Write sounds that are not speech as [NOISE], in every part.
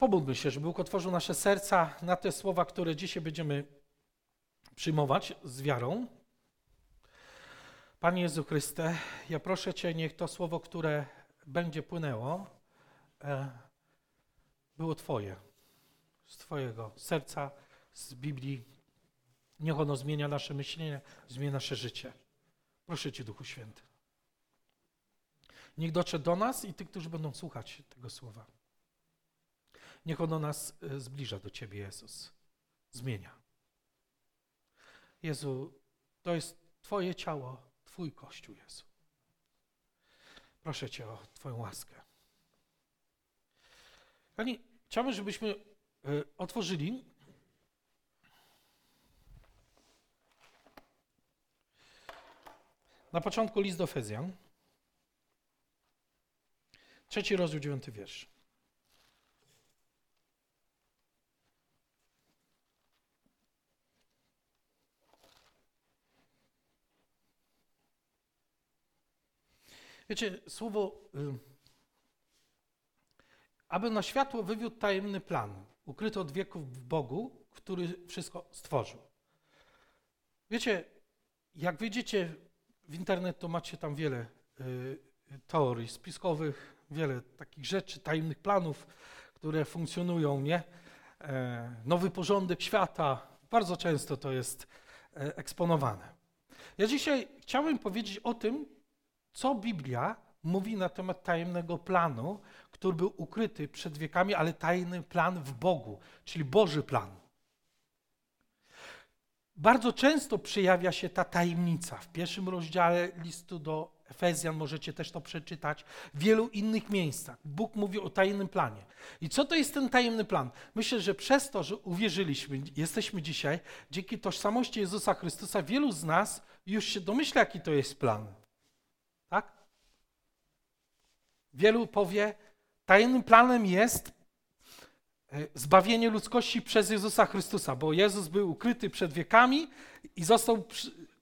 Pomódlmy się, żeby Bóg otworzył nasze serca na te słowa, które dzisiaj będziemy przyjmować z wiarą. Panie Jezu Chryste, ja proszę Cię, niech to słowo, które będzie płynęło, e, było Twoje, z Twojego serca, z Biblii. Niech ono zmienia nasze myślenie, zmienia nasze życie. Proszę Cię, Duchu Święty. Niech dotrze do nas i tych, którzy będą słuchać tego słowa. Niech ono nas e, zbliża do Ciebie, Jezus. Zmienia. Jezu, to jest Twoje ciało, Twój Kościół, Jezu. Proszę Cię o Twoją łaskę. Pani, chciałbym, żebyśmy e, otworzyli na początku list do Efezjan. Trzeci rozdział, dziewiąty wiersz. Wiecie, słowo, aby na światło wywiódł tajemny plan, ukryty od wieków w Bogu, który wszystko stworzył. Wiecie, jak wyjdziecie w internet, to macie tam wiele y, teorii spiskowych, wiele takich rzeczy, tajemnych planów, które funkcjonują, nie? E, nowy porządek świata, bardzo często to jest e, eksponowane. Ja dzisiaj chciałbym powiedzieć o tym, co Biblia mówi na temat tajemnego planu, który był ukryty przed wiekami, ale tajny plan w Bogu, czyli Boży plan. Bardzo często przejawia się ta tajemnica. W pierwszym rozdziale listu do Efezjan możecie też to przeczytać, w wielu innych miejscach. Bóg mówi o tajemnym planie. I co to jest ten tajemny plan? Myślę, że przez to, że uwierzyliśmy, jesteśmy dzisiaj, dzięki tożsamości Jezusa Chrystusa, wielu z nas już się domyśla, jaki to jest plan. Tak? Wielu powie, tajemnym planem jest e, zbawienie ludzkości przez Jezusa Chrystusa, bo Jezus był ukryty przed wiekami i został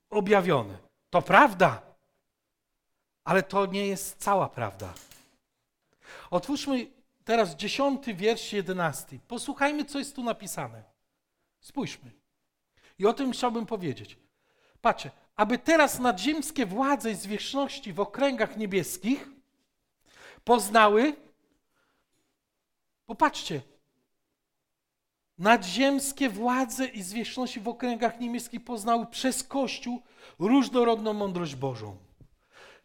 objawiony. To prawda, ale to nie jest cała prawda. Otwórzmy teraz dziesiąty wiersz jedenasty. Posłuchajmy, co jest tu napisane. Spójrzmy. I o tym chciałbym powiedzieć. Patrzcie, aby teraz nadziemskie władze i zwierzchności w okręgach niebieskich poznały, popatrzcie, nadziemskie władze i zwierzchności w okręgach niebieskich poznały przez Kościół różnorodną mądrość Bożą.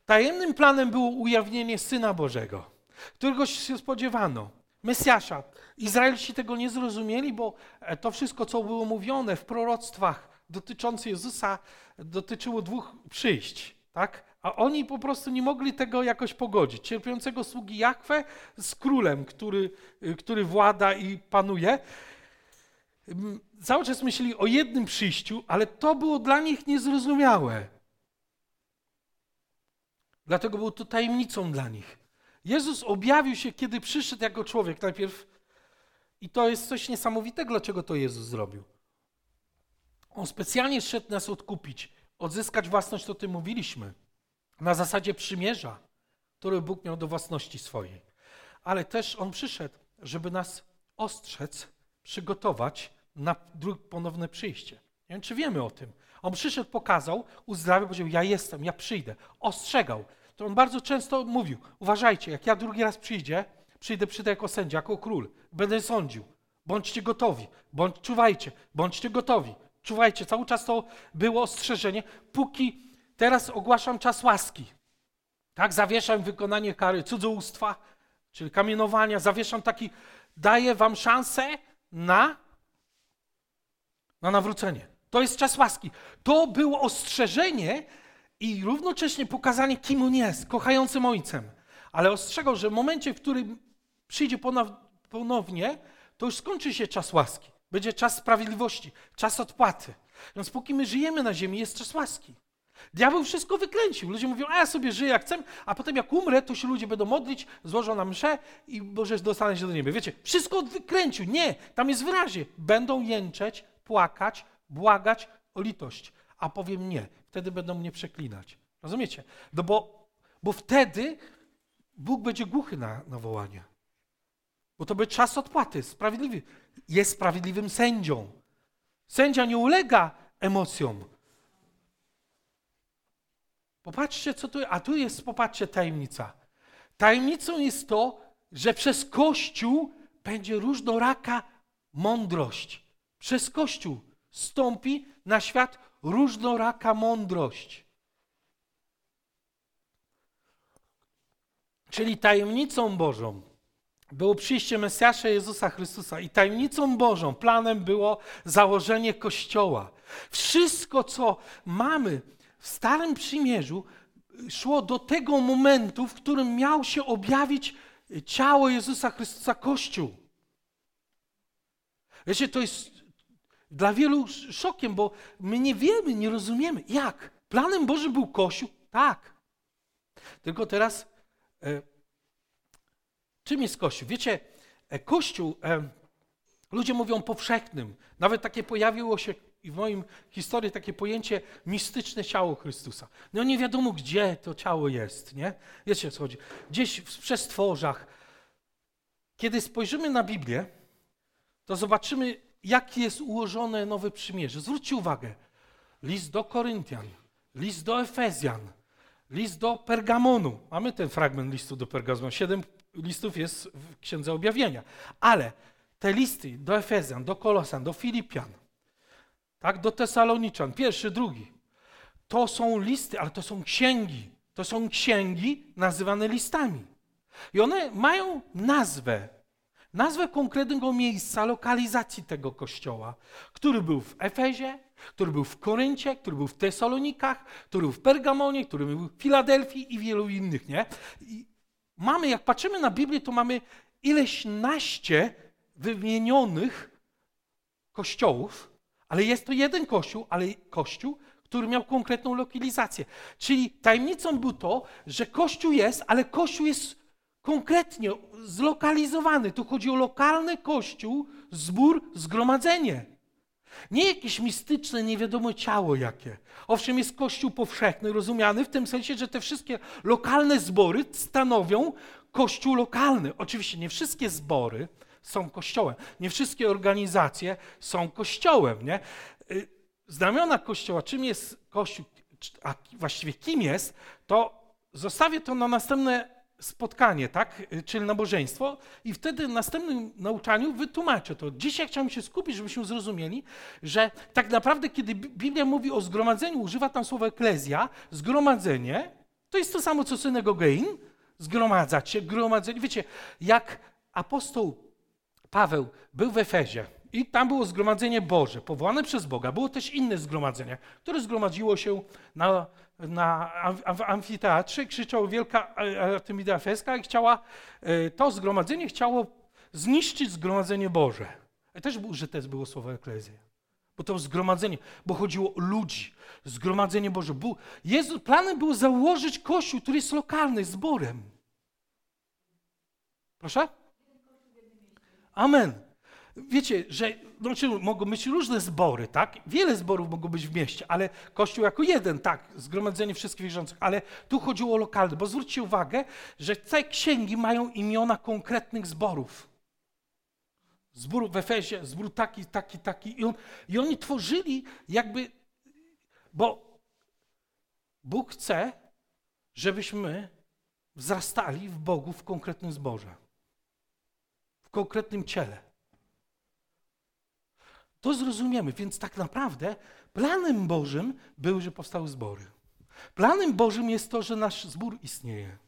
Tajemnym planem było ujawnienie Syna Bożego, którego się spodziewano, Mesjasza. Izraelici tego nie zrozumieli, bo to wszystko, co było mówione w proroctwach dotyczących Jezusa, dotyczyło dwóch przyjść, tak? A oni po prostu nie mogli tego jakoś pogodzić. Cierpiącego sługi Jachwę z królem, który, który włada i panuje. Cały czas myśleli o jednym przyjściu, ale to było dla nich niezrozumiałe. Dlatego był to tajemnicą dla nich. Jezus objawił się, kiedy przyszedł jako człowiek najpierw. I to jest coś niesamowitego, dlaczego to Jezus zrobił. On specjalnie szedł nas odkupić, odzyskać własność, o tym mówiliśmy, na zasadzie przymierza, które Bóg miał do własności swojej. Ale też On przyszedł, żeby nas ostrzec, przygotować na ponowne przyjście. Nie wiem, czy wiemy o tym. On przyszedł, pokazał, uzdrawiał, powiedział: Ja jestem, ja przyjdę. Ostrzegał. To on bardzo często mówił: Uważajcie, jak ja drugi raz przyjdzie, przyjdę, przyjdę jako sędzia, jako król, będę sądził. Bądźcie gotowi, bądź czuwajcie, bądźcie gotowi. Czuwajcie, cały czas to było ostrzeżenie, póki teraz ogłaszam czas łaski. Tak, zawieszam wykonanie kary cudzołóstwa, czyli kamienowania, zawieszam taki, daję wam szansę na, na nawrócenie. To jest czas łaski. To było ostrzeżenie i równocześnie pokazanie, kim on jest, kochającym ojcem. Ale ostrzegał, że w momencie, w którym przyjdzie ponownie, to już skończy się czas łaski. Będzie czas sprawiedliwości, czas odpłaty. Więc póki my żyjemy na ziemi, jest czas łaski. Diabeł wszystko wykręcił. Ludzie mówią, a ja sobie żyję jak chcę, a potem jak umrę, to się ludzie będą modlić, złożą na mszę i Boże dostanę się do nieba. Wiecie, wszystko wykręcił. Nie, tam jest wyraźnie. Będą jęczeć, płakać, błagać o litość. A powiem nie, wtedy będą mnie przeklinać. Rozumiecie? No bo, bo wtedy Bóg będzie głuchy na, na wołanie. Bo to był czas odpłaty, sprawiedliwy. Jest sprawiedliwym sędzią. Sędzia nie ulega emocjom. Popatrzcie, co tu jest. A tu jest, popatrzcie, tajemnica. Tajemnicą jest to, że przez Kościół będzie różnoraka mądrość. Przez Kościół stąpi na świat różnoraka mądrość. Czyli tajemnicą Bożą było przyjście Mesjasza Jezusa Chrystusa i tajemnicą Bożą, planem było założenie Kościoła. Wszystko, co mamy w Starym Przymierzu, szło do tego momentu, w którym miał się objawić ciało Jezusa Chrystusa, Kościół. Wiecie, to jest dla wielu szokiem, bo my nie wiemy, nie rozumiemy. Jak? Planem Bożym był Kościół? Tak. Tylko teraz, e, czym jest Kościół? Wiecie, e, Kościół, e, ludzie mówią powszechnym. Nawet takie pojawiło się w moim historii takie pojęcie mistyczne ciało Chrystusa. No nie wiadomo, gdzie to ciało jest, nie? Wiecie, co chodzi. Gdzieś w przestworzach. Kiedy spojrzymy na Biblię, to zobaczymy, jak jest ułożone Nowe Przymierze. Zwróćcie uwagę. List do Koryntian, list do Efezjan, list do Pergamonu. Mamy ten fragment listu do Pergamonu. Siedem listów jest w Księdze Objawienia. Ale te listy do Efezjan, do Kolosan, do Filipian, tak, do Tesaloniczan, pierwszy, drugi, to są listy, ale to są księgi. To są księgi nazywane listami. I one mają nazwę nazwę konkretnego miejsca, lokalizacji tego kościoła, który był w Efezie, który był w Koryncie, który był w Tesalonikach, który był w Pergamonie, który był w Filadelfii i wielu innych, nie? I mamy, jak patrzymy na Biblię, to mamy ileś naście wymienionych kościołów, ale jest to jeden kościół, ale kościół, który miał konkretną lokalizację. Czyli tajemnicą było to, że kościół jest, ale kościół jest konkretnie zlokalizowany. Tu chodzi o lokalny kościół, zbór, zgromadzenie. Nie jakieś mistyczne, nie wiadomo ciało jakie. Owszem, jest kościół powszechny, rozumiany w tym sensie, że te wszystkie lokalne zbory stanowią kościół lokalny. Oczywiście nie wszystkie zbory są kościołem, nie wszystkie organizacje są kościołem. Nie? Y, znamiona kościoła, czym jest kościół, a właściwie kim jest, to zostawię to na następne spotkanie, tak, czyli nabożeństwo. I wtedy w następnym nauczaniu wytłumaczę to. Dzisiaj chciałem się skupić, żebyśmy zrozumieli, że tak naprawdę, kiedy Biblia mówi o zgromadzeniu, używa tam słowa eklezja, zgromadzenie, to jest to samo, co synagogein, zgromadzać się, gromadzenie. Wiecie, jak apostoł Paweł był w Efezie i tam było zgromadzenie Boże, powołane przez Boga, było też inne zgromadzenie, które zgromadziło się na na, w amfiteatrze, krzyczał wielka Artemida Efeska i chciała, e, to zgromadzenie chciało zniszczyć zgromadzenie Boże. I też użyte było słowo eklezja. Bo to zgromadzenie, bo chodziło o ludzi, zgromadzenie Boże. Planem było założyć kościół, który jest lokalny, zborem. Proszę? Amen. Wiecie, że znaczy, mogą być różne zbory, tak? Wiele zborów mogło być w mieście, ale Kościół jako jeden, tak, zgromadzenie wszystkich wierzących, ale tu chodziło o lokalne, bo zwróćcie uwagę, że te księgi mają imiona konkretnych zborów. Zbór w Efezie, zbór taki, taki, taki. I, on, I oni tworzyli jakby, bo Bóg chce, żebyśmy wzrastali w Bogu w konkretnym zborze, w konkretnym ciele to zrozumiemy. Więc tak naprawdę planem Bożym był, że powstały zbory. Planem Bożym jest to, że nasz zbór istnieje.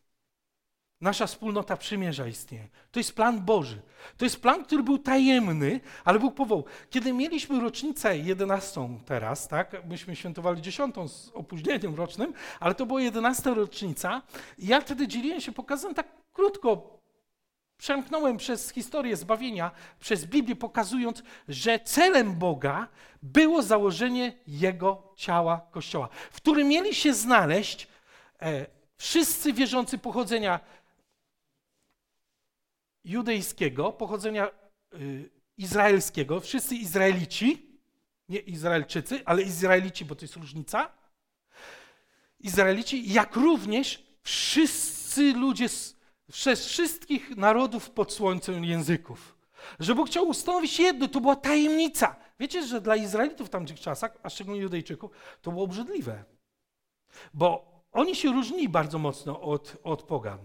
Nasza wspólnota przymierza istnieje. To jest plan Boży. To jest plan, który był tajemny, ale Bóg powołał. Kiedy mieliśmy rocznicę 11 teraz, tak, myśmy świętowali 10 z opóźnieniem rocznym, ale to była 11 rocznica ja wtedy dzieliłem się, pokazem tak krótko, Przemknąłem przez historię zbawienia, przez Biblię, pokazując, że celem Boga było założenie Jego ciała Kościoła, w którym mieli się znaleźć e, wszyscy wierzący pochodzenia judejskiego, pochodzenia y, izraelskiego, wszyscy Izraelici, nie Izraelczycy, ale Izraelici, bo to jest różnica. Izraelici, jak również wszyscy ludzie z przez wszystkich narodów pod słońcem języków. Że Bóg chciał ustanowić jedno, to była tajemnica. Wiecie, że dla Izraelitów w tamtych czasach, a szczególnie Judejczyków, to było obrzydliwe. Bo oni się różnili bardzo mocno od, od pogan.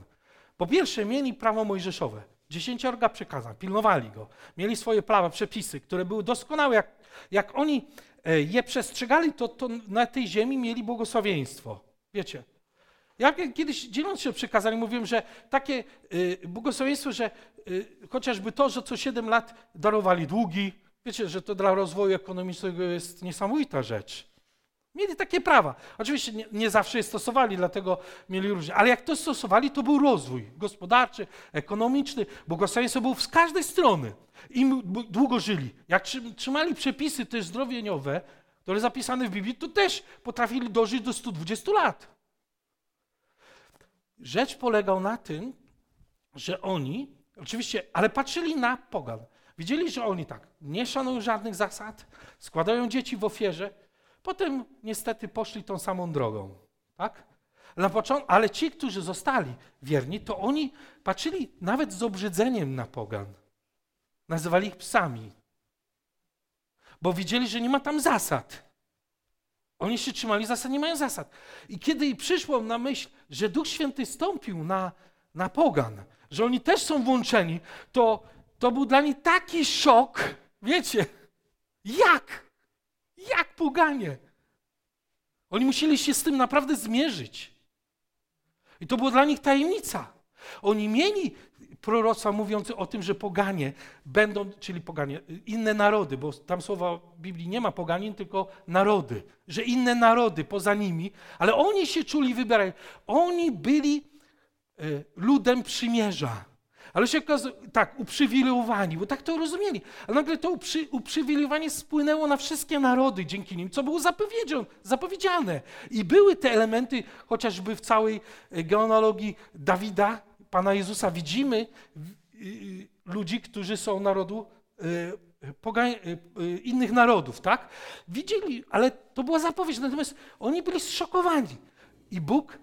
Po pierwsze, mieli prawo mojżeszowe. Dziesięciorga przekazań, pilnowali go. Mieli swoje prawa, przepisy, które były doskonałe. Jak, jak oni e, je przestrzegali, to, to na tej ziemi mieli błogosławieństwo. Wiecie, ja kiedyś dzieląc się przykazami mówiłem, że takie y, błogosławieństwo, że y, chociażby to, że co 7 lat darowali długi, wiecie, że to dla rozwoju ekonomicznego jest niesamowita rzecz. Mieli takie prawa. Oczywiście nie, nie, zawsze je stosowali, dlatego mieli różnie. Ale jak to stosowali, to był rozwój gospodarczy, ekonomiczny. Błogosławieństwo było z każdej strony. Im długo żyli. Jak trzymali przepisy też zdrowieniowe, które zapisane w Biblii, to też potrafili dożyć do 120 lat. Rzecz polegał na tym, że oni, oczywiście, ale patrzyli na pogan. Widzieli, że oni tak, nie szanują żadnych zasad, składają dzieci w ofierze, potem niestety poszli tą samą drogą. Tak? Na początku, ale ci, którzy zostali wierni, to oni patrzyli nawet z obrzydzeniem na pogan. Nazywali ich psami, bo widzieli, że nie ma tam zasad. Oni się trzymali zasad, nie mają zasad. I kiedy przyszło na myśl, że Duch Święty stąpił na, na pogan, że oni też są włączeni, to, to był dla nich taki szok. Wiecie, jak? Jak poganie? Oni musieli się z tym naprawdę zmierzyć. I to było dla nich tajemnica. Oni mieli proroctwa mówiące o tym, że poganie będą, czyli poganie, inne narody, bo tam słowa w Biblii nie ma poganin, tylko narody, że inne narody poza nimi, ale oni się czuli wybierać. Oni byli e, ludem przymierza. Ale się okazuje, tak, uprzywilejowani, bo tak to rozumieli. Ale nagle to uprzy, uprzywilejowanie spłynęło na wszystkie narody dzięki nim, co było zapowiedziane. I były te elementy, chociażby w całej e, genealogii Dawida, Pana Jezusa widzimy ludzi, którzy są narodu y, y, innych narodów, tak? Widzieli, ale to była zapowiedź, natomiast oni byli zszokowani. I Bóg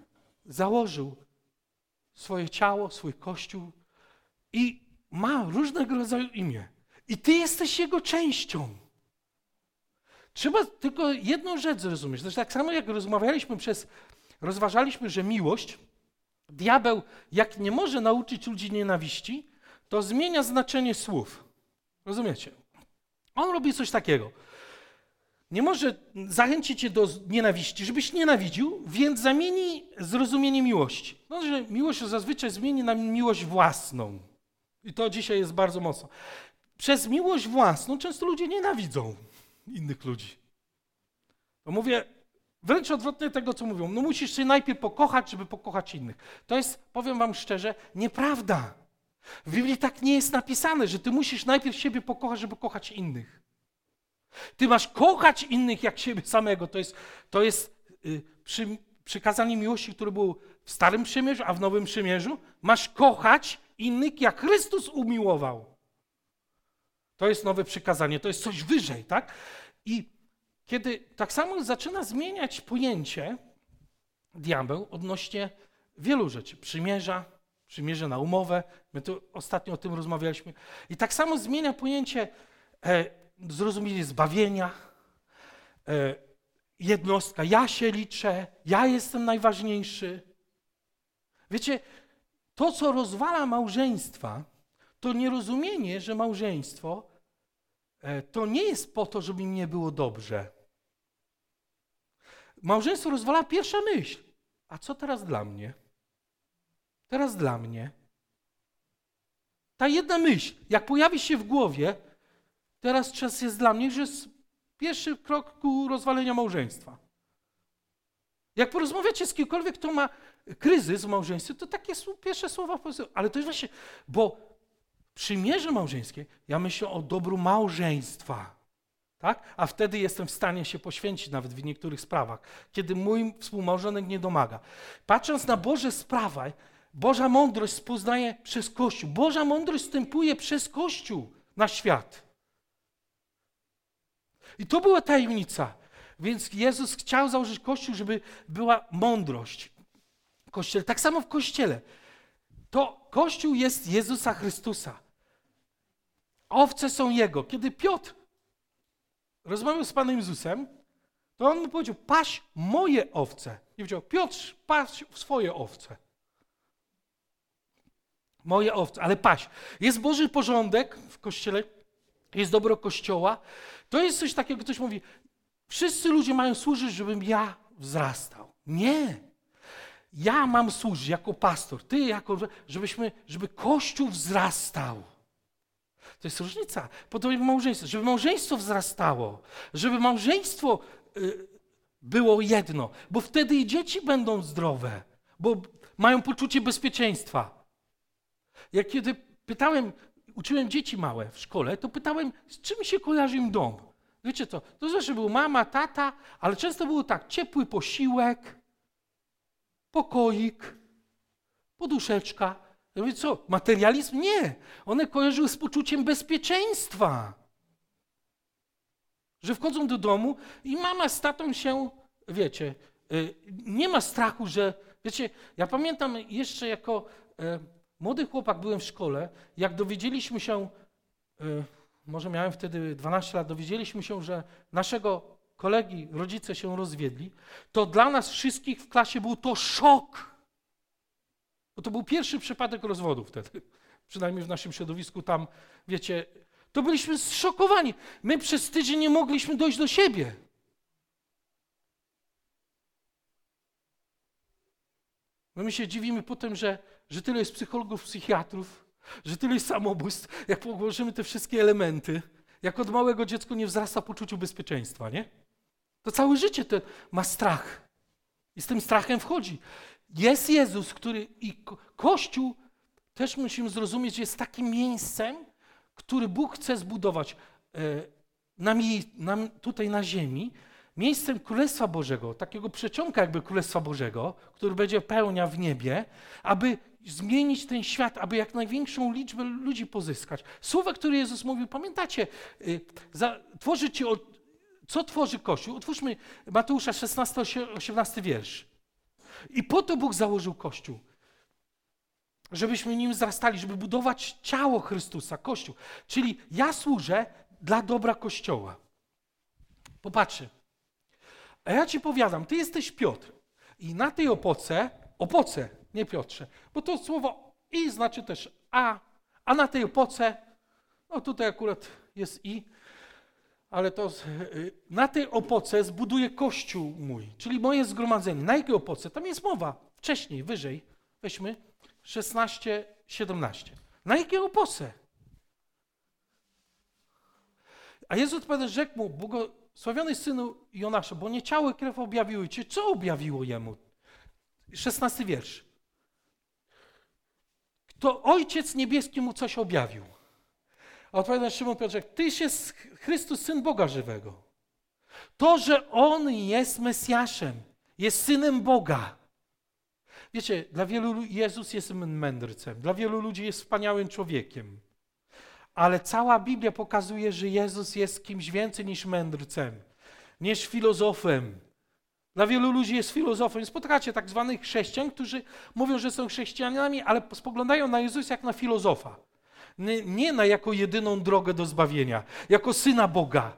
założył swoje ciało, swój kościół i ma różnego rodzaju imię. I ty jesteś jego częścią. Trzeba tylko jedną rzecz zrozumieć. Zresztą tak samo jak rozmawialiśmy przez, rozważaliśmy, że miłość Diabeł, jak nie może nauczyć ludzi nienawiści, to zmienia znaczenie słów. Rozumiecie? On robi coś takiego. Nie może zachęcić cię do nienawiści, żebyś nienawidził, więc zamieni zrozumienie miłości. No, że miłość zazwyczaj zmieni na miłość własną. I to dzisiaj jest bardzo mocno. Przez miłość własną często ludzie nienawidzą innych ludzi. To mówię, Wręcz odwrotnie tego, co mówią. No musisz się najpierw pokochać, żeby pokochać innych. To jest, powiem wam szczerze, nieprawda. W Biblii tak nie jest napisane, że ty musisz najpierw siebie pokochać, żeby kochać innych. Ty masz kochać innych jak siebie samego. To jest, to jest yy, przy, przykazanie miłości, które było w Starym Przymierzu, a w Nowym Przymierzu. Masz kochać innych, jak Chrystus umiłował. To jest nowe przykazanie, to jest coś wyżej, tak? I kiedy tak samo zaczyna zmieniać pojęcie diabeł odnośnie wielu rzeczy. Przymierza, przymierze na umowę, my tu ostatnio o tym rozmawialiśmy. I tak samo zmienia pojęcie e, zrozumienie zbawienia, e, jednostka, ja się liczę, ja jestem najważniejszy. Wiecie, to co rozwala małżeństwa, to nierozumienie, że małżeństwo e, to nie jest po to, żeby mi nie było dobrze Małżeństwo rozwala pierwsza myśl. A co teraz dla mnie? Teraz dla mnie. Ta jedna myśl, jak pojawi się w głowie, teraz czas jest dla mnie, że jest pierwszy krok ku rozwaleniu małżeństwa. Jak porozmawiacie z kimkolwiek, kto ma kryzys w małżeństwie, to takie są pierwsze słowa, ale to jest właśnie, bo przymierze małżeńskie, ja myślę o dobru małżeństwa. Tak? A wtedy jestem w stanie się poświęcić nawet w niektórych sprawach, kiedy mój współmałżonek nie domaga. Patrząc na Boże sprawy, Boża mądrość poznaje przez Kościół. Boża mądrość wstępuje przez Kościół na świat. I to była tajemnica. Więc Jezus chciał założyć Kościół, żeby była mądrość. Kościele. Tak samo w Kościele. to Kościół jest Jezusa Chrystusa. Owce są Jego. Kiedy Piotr rozmawiał z Panem Jezusem, to on powiedział, paś moje owce. Nie powiedział, Piotr, paś swoje owce. Moje owce, ale paś. Jest Boży porządek w Kościele, jest dobro Kościoła. To jest coś takiego, ktoś mówi, wszyscy ludzie mają służyć, żebym ja wzrastał. Nie. Ja mam służyć jako pastor, ty jako, żebyśmy, żeby Kościół wzrastał. To jest różnica. Podobnie w małżeństwie. Żeby małżeństwo wzrastało, żeby małżeństwo y, było jedno, bo wtedy i dzieci będą zdrowe, bo mają poczucie bezpieczeństwa. Jak kiedy pytałem, uczyłem dzieci małe w szkole, to pytałem, z czym się kojarzy im dom. Wiecie co? To znaczy był mama, tata, ale często było tak, ciepły posiłek, pokoik, poduszeczka. Ja mówię, co, materializm? Nie. One kojarzyły z poczuciem bezpieczeństwa. Że wchodzą do domu i mama z tatą się, wiecie, y, nie ma strachu, że, wiecie, ja pamiętam jeszcze jako e, młody chłopak byłem w szkole, jak dowiedzieliśmy się, y, może miałem wtedy 12 lat, dowiedzieliśmy się, że naszego kolegi, rodzice się rozwiedli, to dla nas wszystkich w klasie był to szok. Bo to był pierwszy przypadek rozwodu wtedy. Przynajmniej w naszym środowisku tam, wiecie, to byliśmy zszokowani. My przez tydzień nie mogliśmy dojść do siebie. No my się dziwimy potem, że, że tyle jest psychologów, psychiatrów, że tyle jest samobójstw, jak położymy te wszystkie elementy, jak od małego dziecko nie wzrasta poczuciu bezpieczeństwa, nie? To całe życie to ma strach. I z tym strachem wchodzi. Jest Jezus, który i Kościół też musimy zrozumieć, jest takim miejscem, który Bóg chce zbudować e, na, na, tutaj na ziemi, miejscem Królestwa Bożego, takiego przeciąga jakby Królestwa Bożego, który będzie pełnia w niebie, aby zmienić ten świat, aby jak największą liczbę ludzi pozyskać. Słowa, które Jezus mówił, pamiętacie, y, za, tworzyć ci co tworzy Kościół? Otwórzmy Mateusza 16, 18 wiersz. I po to Bóg założył Kościół. Żebyśmy nim wzrastali, żeby budować ciało Chrystusa, Kościół. Czyli ja służę dla dobra Kościoła. Popatrzcie. A ja ci powiadam, ty jesteś Piotr. I na tej opoce, opoce, nie Piotrze, bo to słowo i znaczy też a, a na tej opoce, no tutaj akurat jest i, ale to y, na tej opoce zbuduję kościół mój, czyli moje zgromadzenie. Na jakiej opoce? Tam jest mowa wcześniej, wyżej. Weźmy 16, 17. Na jakiej opoce? A Jezus odpowiada, rzekł mu, błogosławiony synu Jonasza, bo nie ciało i krew objawiły cię. Co objawiło jemu? 16 wiersz. Kto Ojciec Niebieski mu coś objawił. A odpowiada Szymon Piotrek, Tyś jest Chrystus, Syn Boga żywego. To, że On jest Mesjaszem, jest Synem Boga. Wiecie, dla wielu Jezus jest mędrcem, dla wielu ludzi jest wspaniałym człowiekiem. Ale cała Biblia pokazuje, że Jezus jest kimś więcej niż mędrcem, niż filozofem. Dla wielu ludzi jest filozofem. Spotkacie tak zwanych chrześcijan, którzy mówią, że są chrześcijanami, ale spoglądają na Jezusa jak na filozofa nie na jako jedyną drogę do zbawienia, jako syna Boga,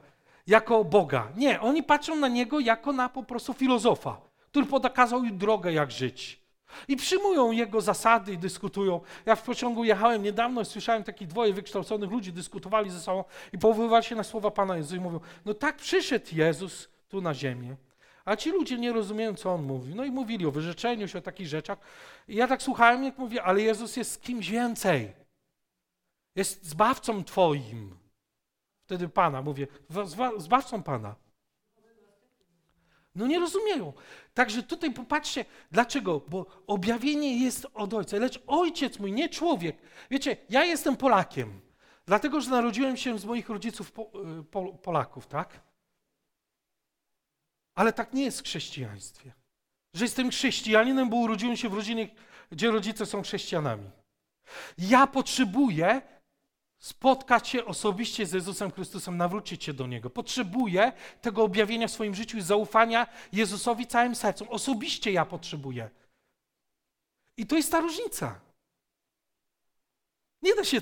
jako Boga. Nie, oni patrzą na niego jako na po prostu filozofa, który podakazał im drogę, jak żyć. I przyjmują jego zasady i dyskutują. Ja w pociągu jechałem niedawno i słyszałem takich dwoje wykształconych ludzi dyskutowali ze sobą i powoływali się na słowa Pana Jezusa i mówią, no tak przyszedł Jezus tu na ziemię, a ci ludzie nie rozumieją, co On mówi. No i mówili o wyrzeczeniu się, o takich rzeczach. I ja tak słuchałem, jak mówię, ale Jezus jest kimś więcej. Jest zbawcą Twoim. Wtedy Pana, mówię, zbawcą Pana. No nie rozumieją. Także tutaj popatrzcie, dlaczego? Bo objawienie jest od Ojca, lecz Ojciec mój, nie człowiek. Wiecie, ja jestem Polakiem, dlatego że narodziłem się z moich rodziców y, po, Polaków, tak? Ale tak nie jest w chrześcijaństwie. Że jestem chrześcijaninem, bo urodziłem się w rodzinie, gdzie rodzice są chrześcijanami. Ja potrzebuję spotkać się osobiście z Jezusem Chrystusem, nawrócić się do Niego. Potrzebuję tego objawienia w swoim życiu i zaufania Jezusowi całym sercem. Osobiście ja potrzebuję. I to jest ta różnica. Nie da się,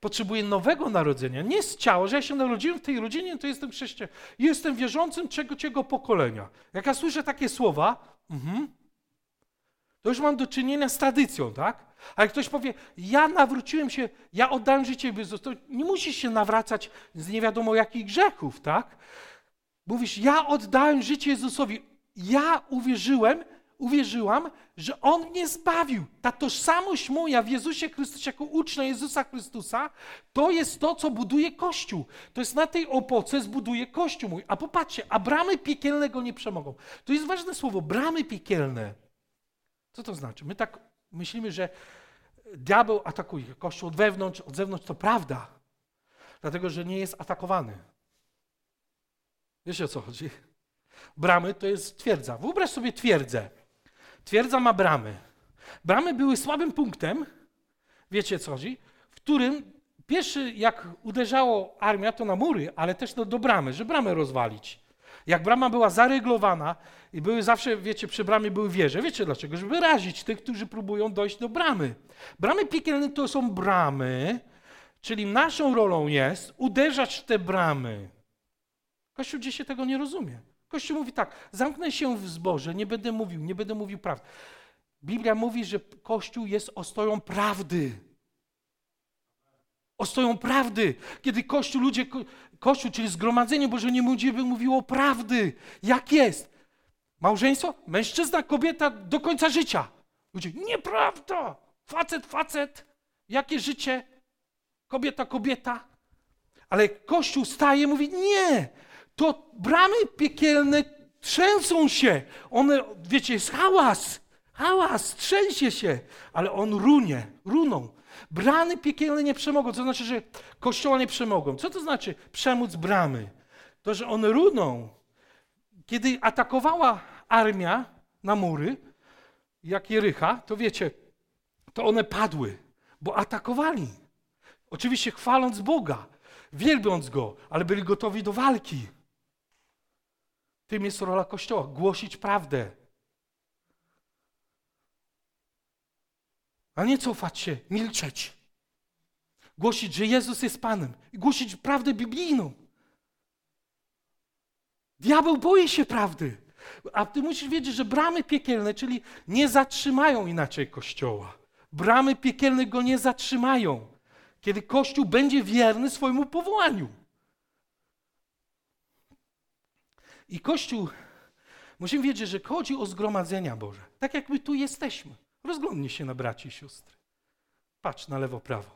potrzebuję nowego narodzenia. Nie z ciała, że ja się narodziłem w tej rodzinie, to jestem chrześcijanin. Jestem wierzącym czego ciego pokolenia. Jak ja słyszę takie słowa, mhm, to już mam do czynienia z tradycją, tak? A jak ktoś powie, ja nawróciłem się, ja oddałem życie Jezusowi, to nie musisz się nawracać z nie wiadomo jakich grzechów, tak? Mówisz, ja oddałem życie Jezusowi, ja uwierzyłem, uwierzyłam, że On mnie zbawił. Ta tożsamość moja w Jezusie Chrystusie jako ucznia Jezusa Chrystusa, to jest to, co buduje Kościół. To jest na tej opoce zbuduje Kościół mój. A popatrzcie, a bramy piekielne go nie przemogą. To jest ważne słowo, bramy piekielne. Co to znaczy? My tak myślimy, że diabeł atakuje Kościół od wewnątrz, od zewnątrz. To prawda, dlatego że nie jest atakowany. Wiecie o co chodzi? Bramy to jest twierdza. Wyobraź sobie twierdzę. Twierdza ma bramy. Bramy były słabym punktem, wiecie co chodzi, w którym pierwszy jak uderzało armia to na mury, ale też do, do bramy, żeby bramę rozwalić. Jak brama była zaryglowana i były zawsze, wiecie, przy bramie były wieże. Wiecie dlaczego? Żeby razić tych, którzy próbują dojść do bramy. Bramy piekielne to są bramy, czyli naszą rolą jest uderzać w te bramy. Kościół dzisiaj tego nie rozumie. Kościół mówi tak, zamknę się w zborze, nie będę mówił, nie będę mówił prawdy. Biblia mówi, że Kościół jest ostoją prawdy. Ostoją prawdy. Kiedy Kościół, ludzie, Kościół, czyli zgromadzenie Boże nie będzie mówiło prawdy. Jak jest? Małżeństwo? Mężczyzna, kobieta do końca życia. Ludzie, nieprawda! Facet, facet. Jakie życie? Kobieta, kobieta. Ale Kościół staje i mówi, nie, to bramy piekielne trzęsą się. One, wiecie, jest hałas, hałas, trzęsie się, ale on runie, runą. Bramy piekielne nie przemogą, co znaczy, że kościoła nie przemogą. Co to znaczy przemóc bramy? To, że one runą. Kiedy atakowała armia na mury, jak Jericha, to wiecie, to one padły, bo atakowali. Oczywiście chwaląc Boga, wielbiąc Go, ale byli gotowi do walki. Tym jest rola Kościoła głosić prawdę. A nie cofać się, milczeć. Głosić, że Jezus jest Panem i głosić prawdę biblijną. Diabeł boi się prawdy. A ty musisz wiedzieć, że bramy piekielne, czyli nie zatrzymają inaczej Kościoła. Bramy piekielne go nie zatrzymają, kiedy Kościół będzie wierny swojemu powołaniu. I Kościół, musimy wiedzieć, że chodzi o zgromadzenia Boże. Tak jak my tu jesteśmy. Rozglądnij się na braci i siostry. Patrz na lewo, prawo.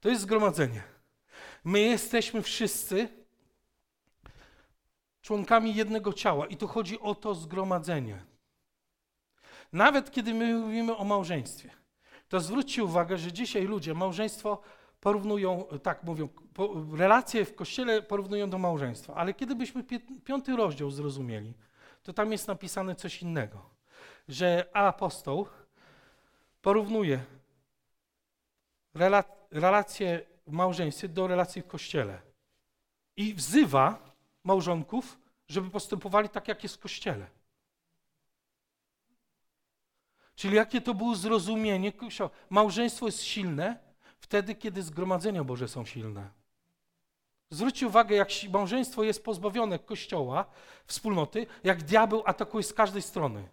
To jest zgromadzenie. My jesteśmy wszyscy członkami jednego ciała i tu chodzi o to zgromadzenie. Nawet kiedy my mówimy o małżeństwie, to zwróćcie uwagę, że dzisiaj ludzie małżeństwo porównują, tak mówią, po, relacje w kościele porównują do małżeństwa, ale kiedy byśmy piąty rozdział zrozumieli, to tam jest napisane coś innego, że apostoł porównuje rela, relacje w małżeństwie do relacji w kościele i wzywa małżonków, żeby postępowali tak, jak jest w kościele. Czyli jakie to było zrozumienie? Małżeństwo jest silne, wtedy, kiedy zgromadzenia Boże są silne. Zwróćcie uwagę, jak małżeństwo jest pozbawione kościoła, wspólnoty, jak diabeł atakuje z każdej strony.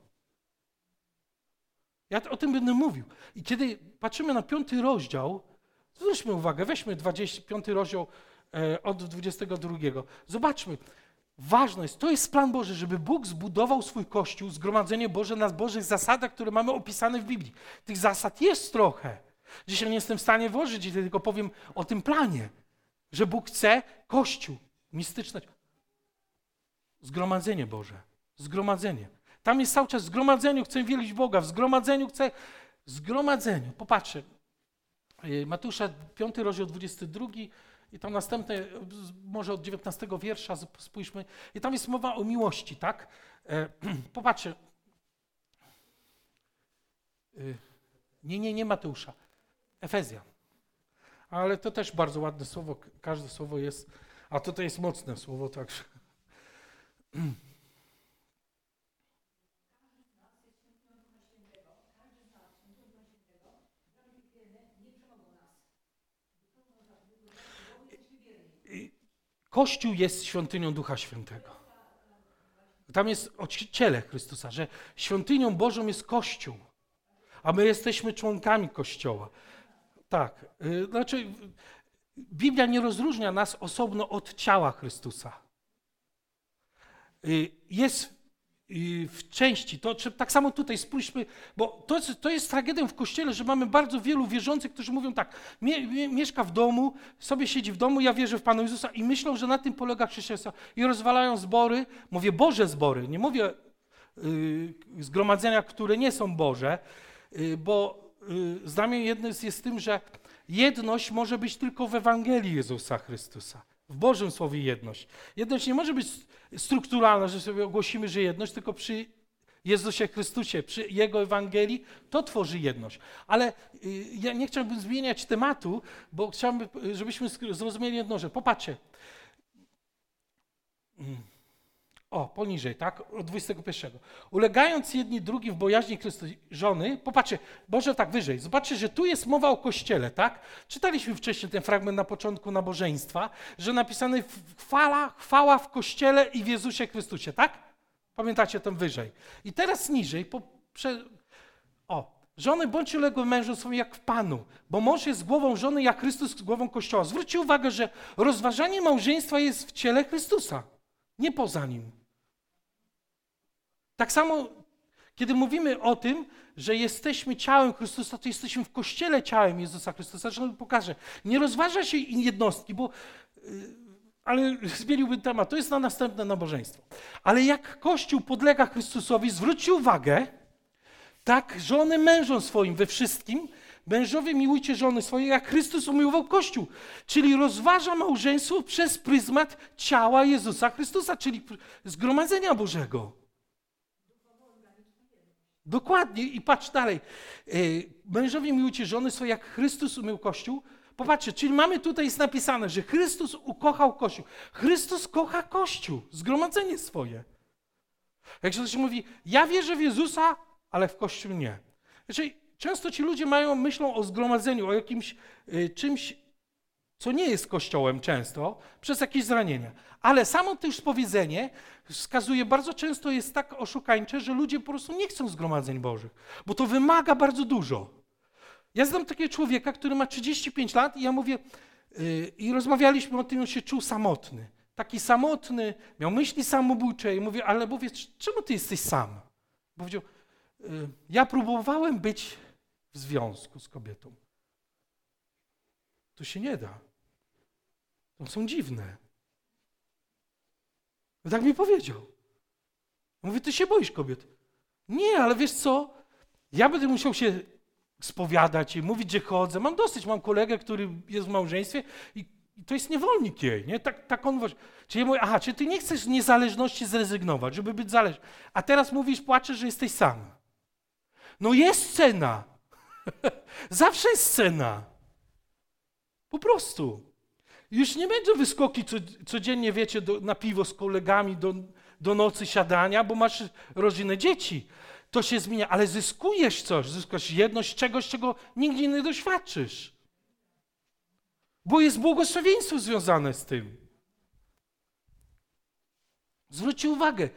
Ja o tym będę mówił. I kiedy patrzymy na piąty rozdział, zwróćmy uwagę, weźmy 25 rozdział e, od 22. Zobaczmy. Ważne jest, to jest plan Boży, żeby Bóg zbudował swój Kościół, zgromadzenie Boże na Bożych zasadach, które mamy opisane w Biblii. Tych zasad jest trochę. Dzisiaj nie jestem w stanie włożyć, tylko powiem o tym planie, że Bóg chce Kościół mistyczny. Zgromadzenie Boże. Zgromadzenie. Tam jest cały czas w zgromadzeniu chcę wielić Boga, w zgromadzeniu chcę. W zgromadzeniu. Popatrzcie. Y, Matusza, 5 rozdział 22 i tam następne, może od 19 wiersza spójrzmy. I tam jest mowa o miłości, tak? E, [CLEARS THROAT] popatrzcie. Y, nie, nie, nie Mateusza. Efezja. Ale to też bardzo ładne słowo, każde słowo jest, a to to jest mocne słowo także. [CLEARS THROAT] Kościół jest świątynią Ducha Świętego. Tam jest ciele Chrystusa, że świątynią Bożą jest Kościół, a my jesteśmy członkami Kościoła. Tak, y, znaczy Biblia nie rozróżnia nas osobno od ciała Chrystusa. Y, jest w części, to tak samo tutaj spójrzmy, bo to, to jest tragedią w Kościele, że mamy bardzo wielu wierzących, którzy mówią tak, mie, mie, mieszka w domu, sobie siedzi w domu, ja wierzę w Pana Jezusa i myślą, że na tym polega chrześcijaństwo i rozwalają zbory, mówię Boże zbory, nie mówię yy, zgromadzenia, które nie są Boże, yy, bo yy, zdanie jedno jest, jest tym, że jedność może być tylko w Ewangelii Jezusa Chrystusa. W Bożym Słowie jedność. Jedność nie może być strukturalna, że sobie ogłosimy, że jedność, tylko przy Jezusie Chrystusie, przy Jego Ewangelii, to tworzy jedność. Ale y, ja nie chciałbym zmieniać tematu, bo chciałbym, żebyśmy zrozumieli jedno, że popatrzcie. Mm. O, poniżej, tak? Od 21. Ulegając jedni drugi w bojaźni Chrystusa żony, popatrzcie, Boże, tak wyżej, zobaczcie, że tu jest mowa o Kościele, tak? Czytaliśmy wcześniej ten fragment na początku nabożeństwa, że napisany chwala, chwała w Kościele i w Jezusie Chrystusie, tak? Pamiętacie tam wyżej. I teraz niżej, po, prze, o, Żony bądźcie uległe mężom swoim jak w Panu, bo mąż jest głową żony, jak Chrystus głową Kościoła. Zwróćcie uwagę, że rozważanie małżeństwa jest w ciele Chrystusa, nie poza nim. Tak samo, kiedy mówimy o tym, że jesteśmy ciałem Chrystusa, to jesteśmy w kościele ciałem Jezusa Chrystusa. Zresztą pokażę. Nie rozważa się jednostki, bo. Yy, ale [LAUGHS] zmieniłbym temat, to jest na następne nabożeństwo. Ale jak Kościół podlega Chrystusowi, zwróćcie uwagę, tak żony mężom swoim we wszystkim, mężowie miłujcie żony swoje, jak Chrystus umiłował Kościół. Czyli rozważa małżeństwo przez pryzmat ciała Jezusa Chrystusa, czyli zgromadzenia Bożego. Dokładnie i patrz dalej. E, mężowie miłujcie żony jak Chrystus umył Kościół. Popatrzcie, czyli mamy tutaj jest napisane, że Chrystus ukochał Kościół. Chrystus kocha Kościół, zgromadzenie swoje. Jak ktoś mówi, ja wierzę w Jezusa, ale w Kościół nie. Znaczy, często ci ludzie mają, myślą o zgromadzeniu, o jakimś y, czymś, co nie jest Kościołem często, przez jakieś zranienia. Ale samo to już powiedzenie wskazuje, bardzo często jest tak oszukańcze, że ludzie po prostu nie chcą zgromadzeń Bożych, bo to wymaga bardzo dużo. Ja znam takiego człowieka, który ma 35 lat i ja mówię, yy, i rozmawialiśmy o tym, on się czuł samotny. Taki samotny, miał myśli samobójcze i mówię, ale mówię, czemu ty jesteś sam? Powiedział, yy, ja próbowałem być w związku z kobietą. To się nie da. To są dziwne. No tak mi powiedział. Mówi, ty się boisz kobiet. Nie, ale wiesz co? Ja będę musiał się spowiadać i mówić, gdzie chodzę. Mam dosyć, mam kolegę, który jest w małżeństwie i, i to jest niewolnik jej, nie? Tak, tak on właśnie. Czyli ja mówię, aha, czy ty nie chcesz z niezależności zrezygnować, żeby być zależny. A teraz mówisz, płaczesz, że jesteś sam. No jest cena. [LAUGHS] Zawsze jest cena. Po prostu. Już nie będą wyskoki codziennie, wiecie, do, na piwo z kolegami do, do nocy siadania, bo masz rodzinę dzieci. To się zmienia, ale zyskujesz coś, zyskujesz jedność czegoś, czego nigdy nie doświadczysz. Bo jest błogosławieństwo związane z tym. Zwróćcie uwagę,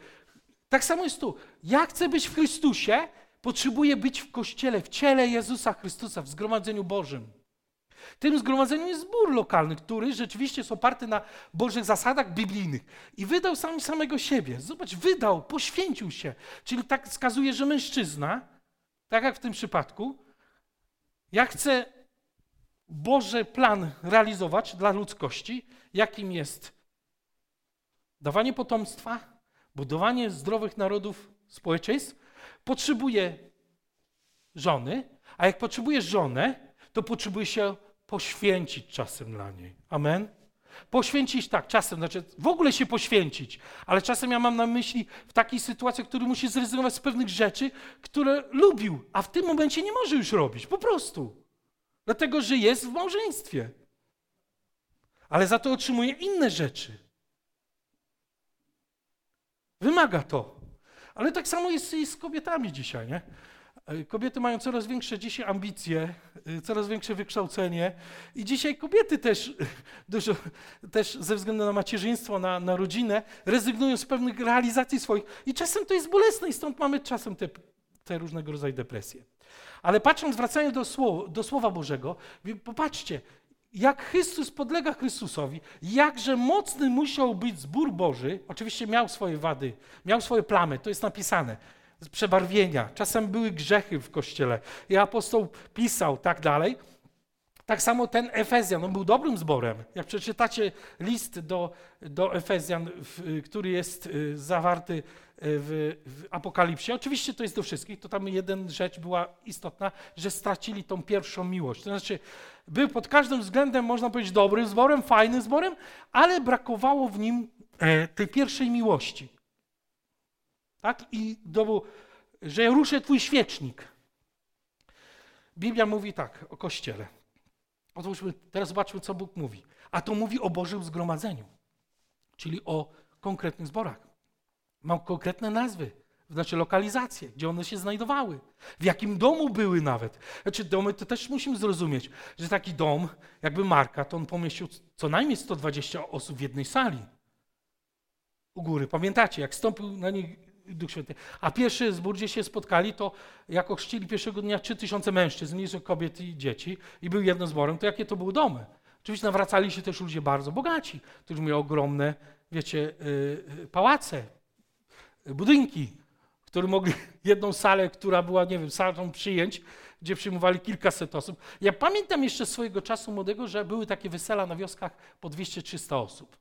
tak samo jest tu. Ja chcę być w Chrystusie, potrzebuję być w Kościele, w ciele Jezusa Chrystusa, w zgromadzeniu Bożym. Tym zgromadzeniem jest zbór lokalny, który rzeczywiście jest oparty na Bożych zasadach biblijnych. I wydał sam samego siebie. Zobacz, wydał, poświęcił się. Czyli tak wskazuje, że mężczyzna, tak jak w tym przypadku, ja chcę Boży plan realizować dla ludzkości, jakim jest dawanie potomstwa, budowanie zdrowych narodów, społeczeństw, potrzebuję żony, a jak potrzebujesz żonę, to potrzebuje się poświęcić czasem dla niej. Amen? Poświęcić tak, czasem, znaczy w ogóle się poświęcić, ale czasem ja mam na myśli w takiej sytuacji, w której musi zrezygnować z pewnych rzeczy, które lubił, a w tym momencie nie może już robić, po prostu. Dlatego, że jest w małżeństwie. Ale za to otrzymuje inne rzeczy. Wymaga to. Ale tak samo jest z kobietami dzisiaj, nie? E, kobiety mają coraz większe dzisiaj ambicje, e, coraz większe wykształcenie i dzisiaj kobiety też [LAUGHS] dużo, też ze względu na macierzyństwo, na, na rodzinę, rezygnują z pewnych realizacji swoich i czasem to jest bolesne i stąd mamy czasem te, te różnego rodzaju depresje. Ale patrząc, wracając do słowa, do słowa Bożego, popatrzcie, jak Chrystus podlega Chrystusowi, jakże mocny musiał być zbór Boży, oczywiście miał swoje wady, miał swoje plamy, to jest napisane, przebarwienia, czasem były grzechy w kościele i apostoł pisał tak dalej. Tak samo ten Efezjan, on był dobrym zborem. Jak przeczytacie list do, do Efezjan, w, który jest y, zawarty y, w, w, Apokalipsie, oczywiście to jest do wszystkich, to tam jedna rzecz była istotna, że stracili tą pierwszą miłość. To znaczy, był pod każdym względem, można powiedzieć, dobrym zborem, fajnym zborem, ale brakowało w nim e, tej pierwszej miłości. Tak? I do, że ruszę twój świecznik. Biblia mówi tak o Kościele. Otóż teraz zobaczmy, co Bóg mówi. A to mówi o Bożym zgromadzeniu, czyli o konkretnych zborach. Mam konkretne nazwy, znaczy lokalizacje, gdzie one się znajdowały, w jakim domu były nawet. Znaczy domy to też musimy zrozumieć, że taki dom, jakby Marka, to on pomieścił co najmniej 120 osób w jednej sali. U góry. Pamiętacie, jak stąpił na nich Duch Święty. A pierwszy zbór, gdzie się spotkali, to jako chrzcili pierwszego dnia 3000 mężczyzn, mniejszych kobiet i dzieci i był jednym zborem, to jakie to były domy? Oczywiście nawracali się też ludzie bardzo bogaci, którzy mieli ogromne, wiecie, yy, pałace, budynki, które mogli [LAUGHS] jedną salę, która była, nie wiem, salą przyjęć, gdzie przyjmowali kilkaset osób. Ja pamiętam jeszcze swojego czasu młodego, że były takie wesela na wioskach po 200-300 osób.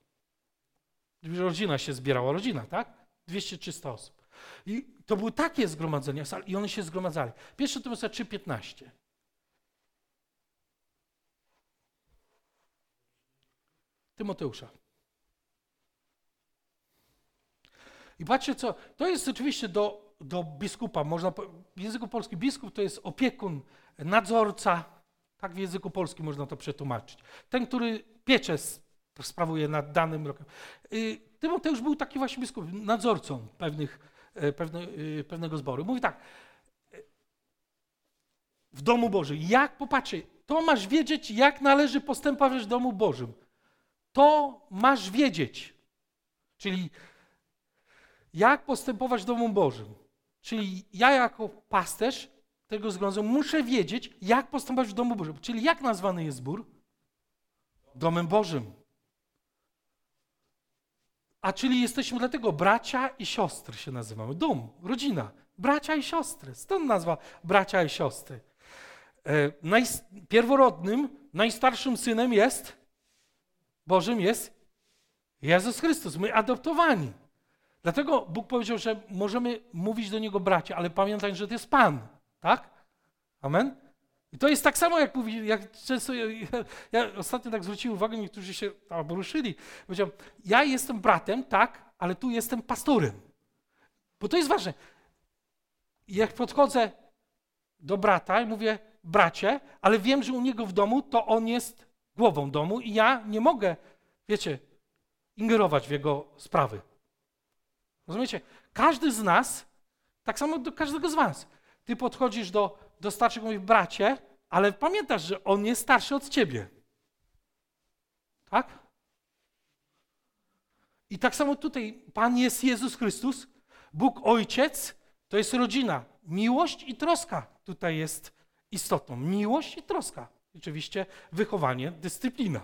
Rodzina się zbierała, rodzina, tak? 200-300 osób. I to były takie zgromadzenia i one się zgromadzali. Pierwsze to było 3.15. Tymoteusza. I patrzcie co, to jest oczywiście do, do biskupa, można, w języku polskim biskup to jest opiekun, nadzorca, tak w języku polskim można to przetłumaczyć. Ten, który piecze sprawuje nad danym rokiem. Y, Tymoteusz był taki właśnie biskup, nadzorcą pewnych, e, pewne, y, pewnego zboru. Mówi tak, w domu Bożym, jak, popatrzcie, to masz wiedzieć, jak należy postępować w domu Bożym. To masz wiedzieć. Czyli jak postępować w domu Bożym. Czyli ja jako pasterz tego zgromadzenia muszę wiedzieć, jak postępować w domu Bożym. Czyli jak nazwany jest zbór? Domem Bożym. A czyli jesteśmy dlatego bracia i siostry się nazywamy. Dom, rodzina, bracia i siostry. Stąd nazwa bracia i siostry. E, pierworodnym, najstarszym synem jest, Bożym jest Jezus Chrystus. My adoptowani. Dlatego Bóg powiedział, że możemy mówić do Niego bracia, ale pamiętaj, że to jest Pan. Tak? Amen? I to jest tak samo, jak mówi, jak często, ja, ja ostatnio tak zwróciłem uwagę, niektórzy się albo ruszyli, powiedział, ja jestem bratem, tak, ale tu jestem pastorem. Bo to jest ważne. Jak podchodzę do brata i mówię, bracie, ale wiem, że u niego w domu to on jest głową domu i ja nie mogę, wiecie, ingerować w jego sprawy. Rozumiecie? Każdy z nas, tak samo do każdego z was, ty podchodzisz do do starszych mówi, bracie, ale pamiętasz, że on jest starszy od ciebie. Tak? I tak samo tutaj Pan jest Jezus Chrystus, Bóg Ojciec, to jest rodzina. Miłość i troska tutaj jest istotą. Miłość i troska. Oczywiście wychowanie, dyscyplina.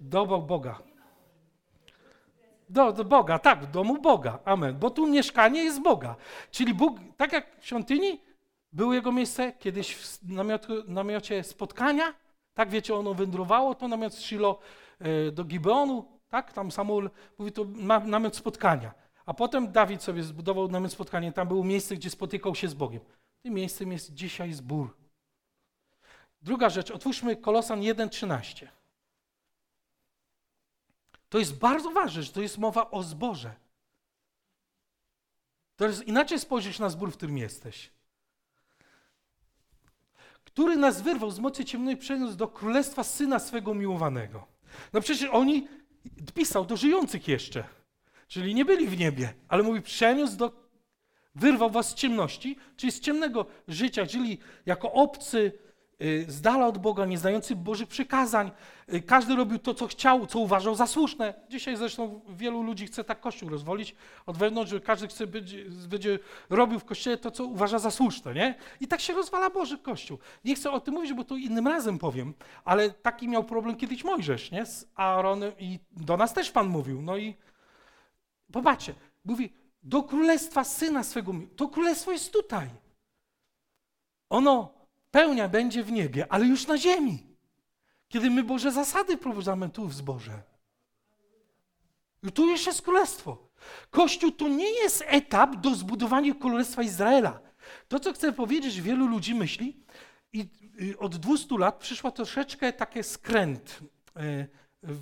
Do Boga. Do, do Boga, tak, w domu Boga. Amen. Bo tu mieszkanie jest Boga. Czyli Bóg, tak jak w świątyni, było jego miejsce kiedyś w namiotu, namiocie spotkania. Tak wiecie, ono wędrowało, to namiot Shilo e, do Gibeonu, tak? Tam Samuel mówi, to namiot spotkania. A potem Dawid sobie zbudował namiot spotkania. Tam było miejsce, gdzie spotykał się z Bogiem. Tym miejscem jest dzisiaj zbór. Druga rzecz, otwórzmy Kolosan 1,13. To jest bardzo ważne, że to jest mowa o zborze. To jest inaczej spojrzysz na zbór, w którym jesteś. Który nas wyrwał z mocy ciemnej przeniósł do królestwa syna swego miłowanego. No przecież oni pisał do żyjących jeszcze. Czyli nie byli w niebie, ale mówi, przeniósł do, Wyrwał was z ciemności, czyli z ciemnego życia, czyli jako obcy, z dala od Boga, nie znający Bożych przykazań. Y, każdy robił to, co chciał, co uważał za słuszne. Dzisiaj zresztą wielu ludzi chce tak Kościół rozwolić od wewnątrz, że każdy chce będzie, będzie robił w Kościele to, co uważa za słuszne, nie? I tak się rozwala Boży Kościół. Nie chcę o tym mówić, bo to innym razem powiem, ale taki miał problem kiedyś Mojżesz, nie? Z Aaronem i do nas też Pan mówił. No i popatrzcie, mówi, do królestwa syna swego. To królestwo jest tutaj. Ono pełnia będzie w niebie, ale już na ziemi. Kiedy my Boże zasady prowadzamy tu w zborze. I tu jeszcze jest królestwo. Kościół to nie jest etap do zbudowania królestwa Izraela. To, co chcę powiedzieć, wielu ludzi myśli, i od 200 lat przyszła troszeczkę taki skręt e, w,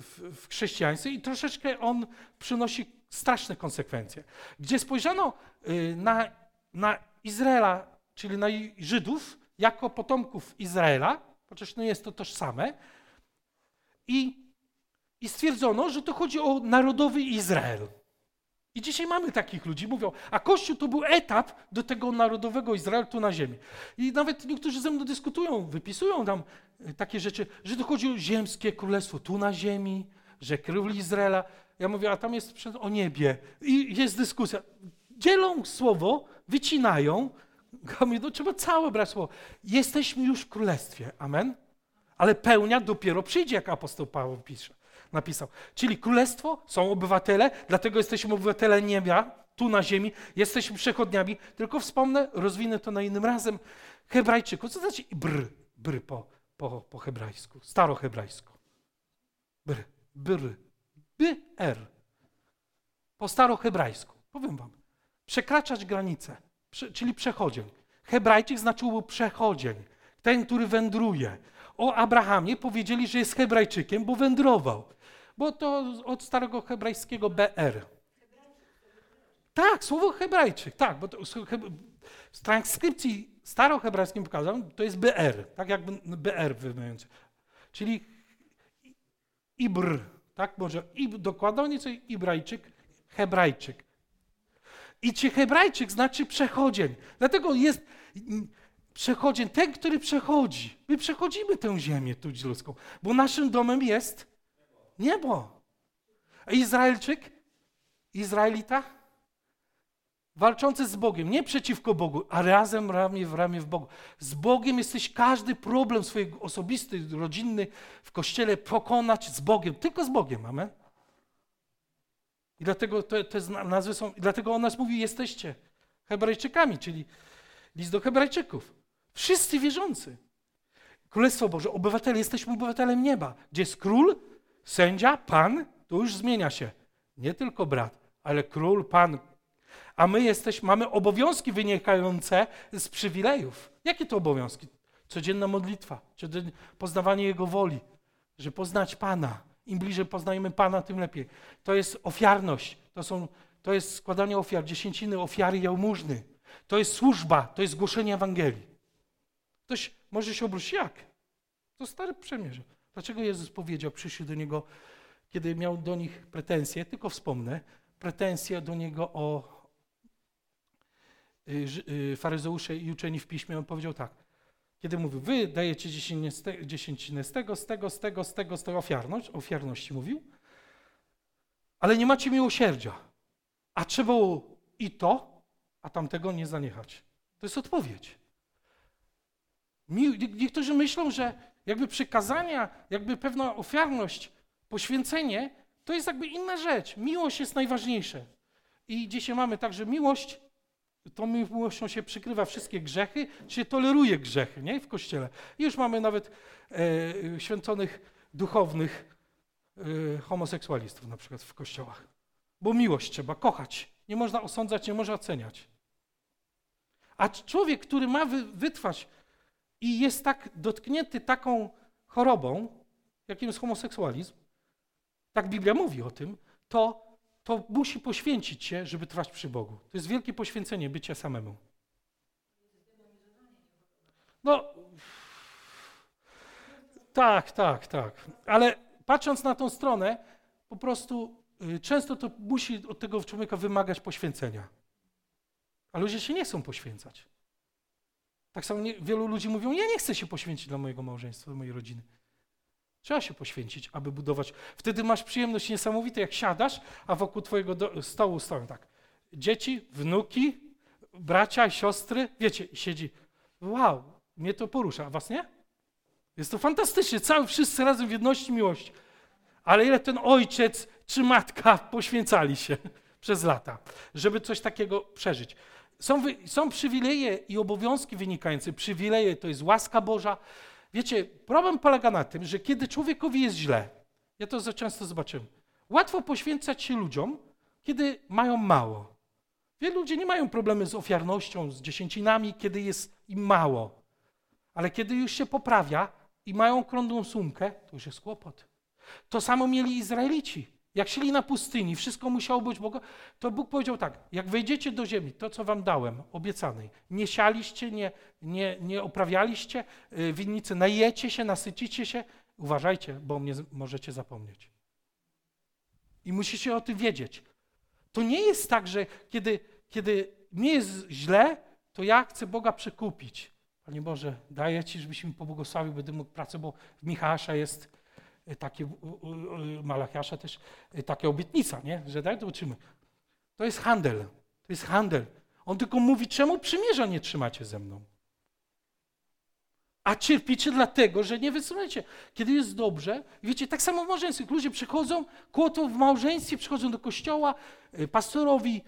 w, w chrześcijaństwie i troszeczkę on przynosi straszne konsekwencje. Gdzie spojrzano y, na, na Izraela, czyli na Żydów, jako potomków Izraela, chociaż nie jest to tożsame, i, i stwierdzono, że to chodzi o narodowy Izrael. I dzisiaj mamy takich ludzi, mówią, a Kościół to był etap do tego narodowego Izraela tu na ziemi. I nawet niektórzy ze mną dyskutują, wypisują tam y, takie rzeczy, że to chodzi o ziemskie królestwo tu na ziemi, że król Izraela. Ja mówię, a tam jest o niebie. I jest dyskusja. Dzielą słowo, wycinają. [LAUGHS] Mówię, no trzeba całe brać słowo. Jesteśmy już w królestwie. Amen? Ale pełnia dopiero przyjdzie, jak apostoł Paweł pisze, napisał. Czyli królestwo, są obywatele, dlatego jesteśmy obywatele nieba, tu na ziemi, jesteśmy przechodniami. Tylko wspomnę, rozwinę to na innym razem. Hebrajczyku, co znaczy br, br po, po, po hebrajsku, starohebrajsku. Br, br, BR. Po starohebrajsku. Powiem wam. Przekraczać granicę, prze, czyli przechodzień. Hebrajczyk znaczyło przechodzień. Ten, który wędruje. O Abrahamie powiedzieli, że jest Hebrajczykiem, bo wędrował. Bo to od starego hebrajskiego BR. Tak, słowo Hebrajczyk, tak, bo to, w transkrypcji starohebrajskim pokazałem, to jest BR, tak jakby BR wymawiający. Czyli Ibr, tak może i dokładnie nieco Ibrajczyk, Hebrajczyk. I czy Hebrajczyk znaczy przechodzień. Dlatego jest przechodzień, ten, który przechodzi. My przechodzimy tę ziemię tu ludzką, bo naszym domem jest niebo. A Izraelczyk, Izraelita, walczący z Bogiem, nie przeciwko Bogu, a razem ramię w ramię w Bogu. Z Bogiem jesteś każdy problem swój osobisty, rodzinny w kościele pokonać z Bogiem, tylko z Bogiem, amen. I dlatego te, te nazwy są, dlatego on nas mówi, jesteście Hebrajczykami, czyli list do Hebrajczyków. Wszyscy wierzący. Królestwo Boże, obywatele, jesteśmy obywatelem nieba, gdzie jest król, sędzia, pan, to już zmienia się. Nie tylko brat, ale król, pan, a my jesteśmy, mamy obowiązki wynikające z przywilejów. Jakie to obowiązki? Codzienna modlitwa, poznawanie Jego woli, że poznać Pana. Im bliżej poznajemy Pana, tym lepiej. To jest ofiarność, to, są, to jest składanie ofiar, dziesięciny, ofiary jałmużny. To jest służba, to jest głoszenie Ewangelii. Ktoś może się obrócić, jak? To stare przemierze. Dlaczego Jezus powiedział, przyszli do Niego, kiedy miał do nich pretensje, tylko wspomnę, pretensje do Niego o, Y, y, faryzeusze i uczeni w piśmie, on powiedział tak, kiedy mówił, wy dajecie dziesięcinę z tego, z tego, z tego, z tego, z tego, ofiarność, ofiarności mówił, ale nie macie miłosierdzia, a trzeba i to, a tamtego nie zaniechać. To jest odpowiedź. Niektórzy myślą, że jakby przykazania, jakby pewna ofiarność, poświęcenie, to jest jakby inna rzecz. Miłość jest najważniejsze. I dzisiaj mamy także miłość tą miłością się przykrywa wszystkie grzechy, się toleruje grzechy nie? w Kościele. I już mamy nawet e, święconych duchownych e, homoseksualistów na przykład w kościołach. Bo miłość trzeba kochać. Nie można osądzać, nie można oceniać. A człowiek, który ma wy, wytrwać i jest tak dotknięty taką chorobą, jakim jest homoseksualizm, tak Biblia mówi o tym, to to musi poświęcić się, żeby trwać przy Bogu. To jest wielkie poświęcenie bycia samemu. No, tak, tak, tak. Ale patrząc na tą stronę, po prostu y, często to musi od tego człowieka wymagać poświęcenia. A ludzie się nie chcą poświęcać. Tak samo nie, wielu ludzi mówią, ja nie chcę się poświęcić dla mojego małżeństwa, dla mojej rodziny. Trzeba się poświęcić, aby budować. Wtedy masz przyjemność niesamowitą, jak siadasz, a wokół twojego do, stołu stoją tak. Dzieci, wnuki, bracia, siostry, wiecie, siedzi. Wow, mnie to porusza, a was nie? Jest to fantastycznie, cały wszyscy razem w jedności miłości. Ale ile ten ojciec czy matka poświęcali się [LAUGHS] przez lata, żeby coś takiego przeżyć. Są, są przywileje i obowiązki wynikające. Przywileje to jest łaska Boża. Wiecie, problem polega na tym, że kiedy człowiekowi jest źle, ja to za często zobaczyłem, łatwo poświęcać się ludziom, kiedy mają mało. Wielu ludzi nie mają problemy z ofiarnością, z dziesięcinami, kiedy jest im mało. Ale kiedy już się poprawia i mają okrągłą sumkę, to już jest kłopot. To samo mieli Izraelici. Jak szli na pustyni, wszystko musiało być Boga, to Bóg powiedział tak, jak wejdziecie do ziemi, to co wam dałem, obiecanej, nie sialiście, nie, nie, nie oprawialiście y, winnicy, najecie się, nasycicie się, uważajcie, bo mnie możecie zapomnieć. I musicie o tym wiedzieć. To nie jest tak, że kiedy, kiedy mnie jest źle, to ja chcę Boga przekupić. Panie Boże, daję Ci, żebyś mi pobłogosławił, będę mógł pracę, bo w Michała jest Takie, Malachiasza też, y, taka obietnica, nie? że daj, zobaczymy. To jest handel. To jest handel. On tylko mówi, czemu przymierza nie trzymacie ze mną? A cierpicie dlatego, że nie wysłuchacie. Kiedy jest dobrze, wiecie, tak samo w małżeństwie. Ludzie przychodzą, kłotą w małżeństwie, przychodzą do kościoła, y, pastorowi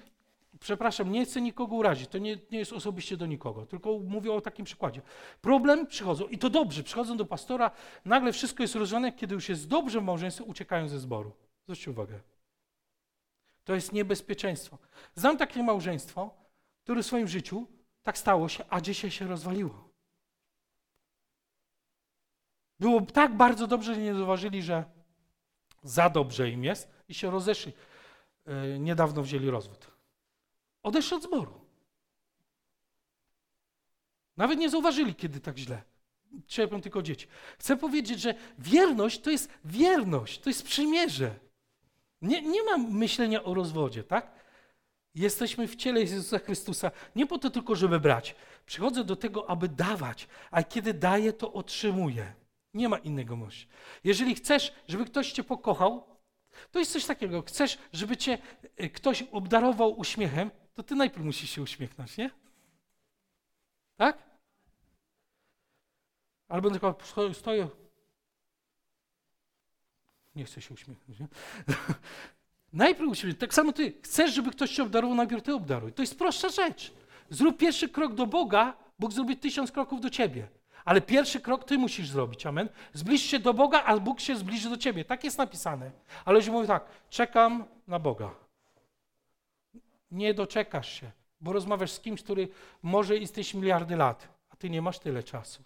przepraszam, nie chcę nikogo urazić, to nie, nie jest osobiście do nikogo, tylko mówię o takim przykładzie. Problem przychodzą, i to dobrze, przychodzą do pastora, nagle wszystko jest rozwiązane, kiedy już jest dobrze w małżeństwie, uciekają ze zboru. Zwróćcie uwagę. To jest niebezpieczeństwo. Znam takie małżeństwo, które w swoim życiu tak stało się, a dzisiaj się rozwaliło. Było tak bardzo dobrze, że nie zauważyli, że za dobrze im jest i się rozeszli. Yy, niedawno wzięli rozwód. Odeszli od zboru. Nawet nie zauważyli, kiedy tak źle. Cierpią tylko dzieci. Chcę powiedzieć, że wierność to jest wierność, to jest przymierze. Nie, nie ma myślenia o rozwodzie, tak? Jesteśmy w ciele Jezusa Chrystusa nie po to tylko, żeby brać. Przychodzę do tego, aby dawać, a kiedy daję, to otrzymuję. Nie ma innego myśli. Jeżeli chcesz, żeby ktoś cię pokochał, to jest coś takiego. Chcesz, żeby cię e, ktoś obdarował uśmiechem, to ty najpierw musisz się uśmiechnąć, nie? Tak? Albo tylko stoję. Nie chcę się uśmiechnąć, nie? [LAUGHS] najpierw uśmiechnąć. Tak samo ty. Chcesz, żeby ktoś cię obdarował, najpierw ty obdaruj. To jest prostsza rzecz. Zrób pierwszy krok do Boga, Bóg zrobi tysiąc kroków do ciebie. Ale pierwszy krok ty musisz zrobić, amen. Zbliż się do Boga, a Bóg się zbliży do ciebie. Tak jest napisane. Ale ludzie mówią tak, czekam na Boga nie doczekasz się, bo rozmawiasz z kimś, który może istnieć miliardy lat, a ty nie masz tyle czasu.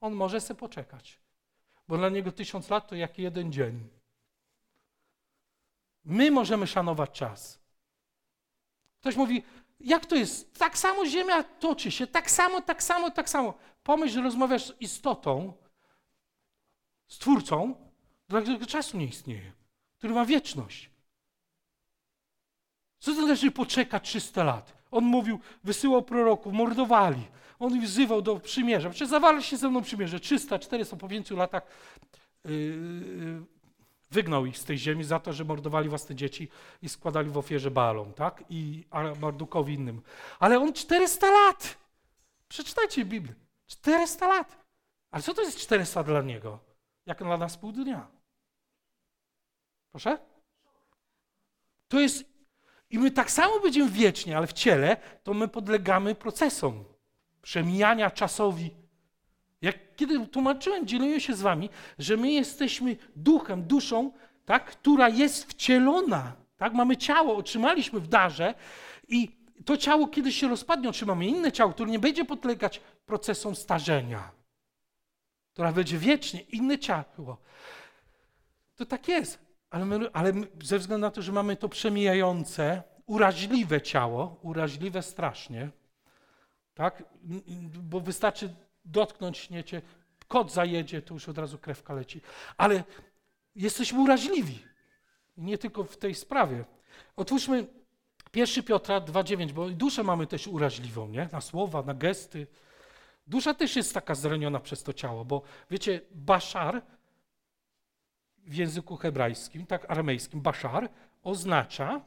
On może sobie poczekać, bo dla niego tysiąc lat to jak jeden dzień. My możemy szanować czas. Ktoś mówi, jak to jest? Tak samo Ziemia toczy się, tak samo, tak samo, tak samo. Pomyśl, że rozmawiasz z istotą, z Twórcą, dla którego czasu nie istnieje, który ma wieczność. Co to znaczy poczeka 300 lat? On mówił, wysyłał proroków, mordowali. On wzywał do przymierza. Przecież zawarli się ze mną przymierze. 300, 400 po pięciu latach yy, wygnał ich z tej ziemi za to, że mordowali własne dzieci i składali w ofierze balom, tak? I Mardukowi innym. Ale on 400 lat! Przeczytajcie Biblię. 400 lat! Ale co to jest 400 dla niego? Jak dla nas pół dnia? Proszę? To jest i my tak samo będziemy wiecznie, ale w ciele to my podlegamy procesom przemijania czasowi. Jak kiedy tłumaczyłem, dzieliłem się z wami, że my jesteśmy duchem, duszą, tak, która jest wcielona. Tak? Mamy ciało, otrzymaliśmy w darze i to ciało kiedyś się rozpadnie, otrzymamy inne ciało, które nie będzie podlegać procesom starzenia, które będzie wiecznie, inne ciało. To tak jest. Ale, my, ale ze względu na to, że mamy to przemijające, uraźliwe ciało, uraźliwe strasznie, tak? Bo wystarczy dotknąć, niecie, kot zajedzie, to już od razu krewka leci. Ale jesteśmy uraźliwi. Nie tylko w tej sprawie. Otwórzmy Pierwszy Piotra 2,9, bo duszę mamy też uraźliwą, nie? Na słowa, na gesty. Dusza też jest taka zraniona przez to ciało, bo wiecie, baszar w języku hebrajskim, tak aramejskim, baszar oznacza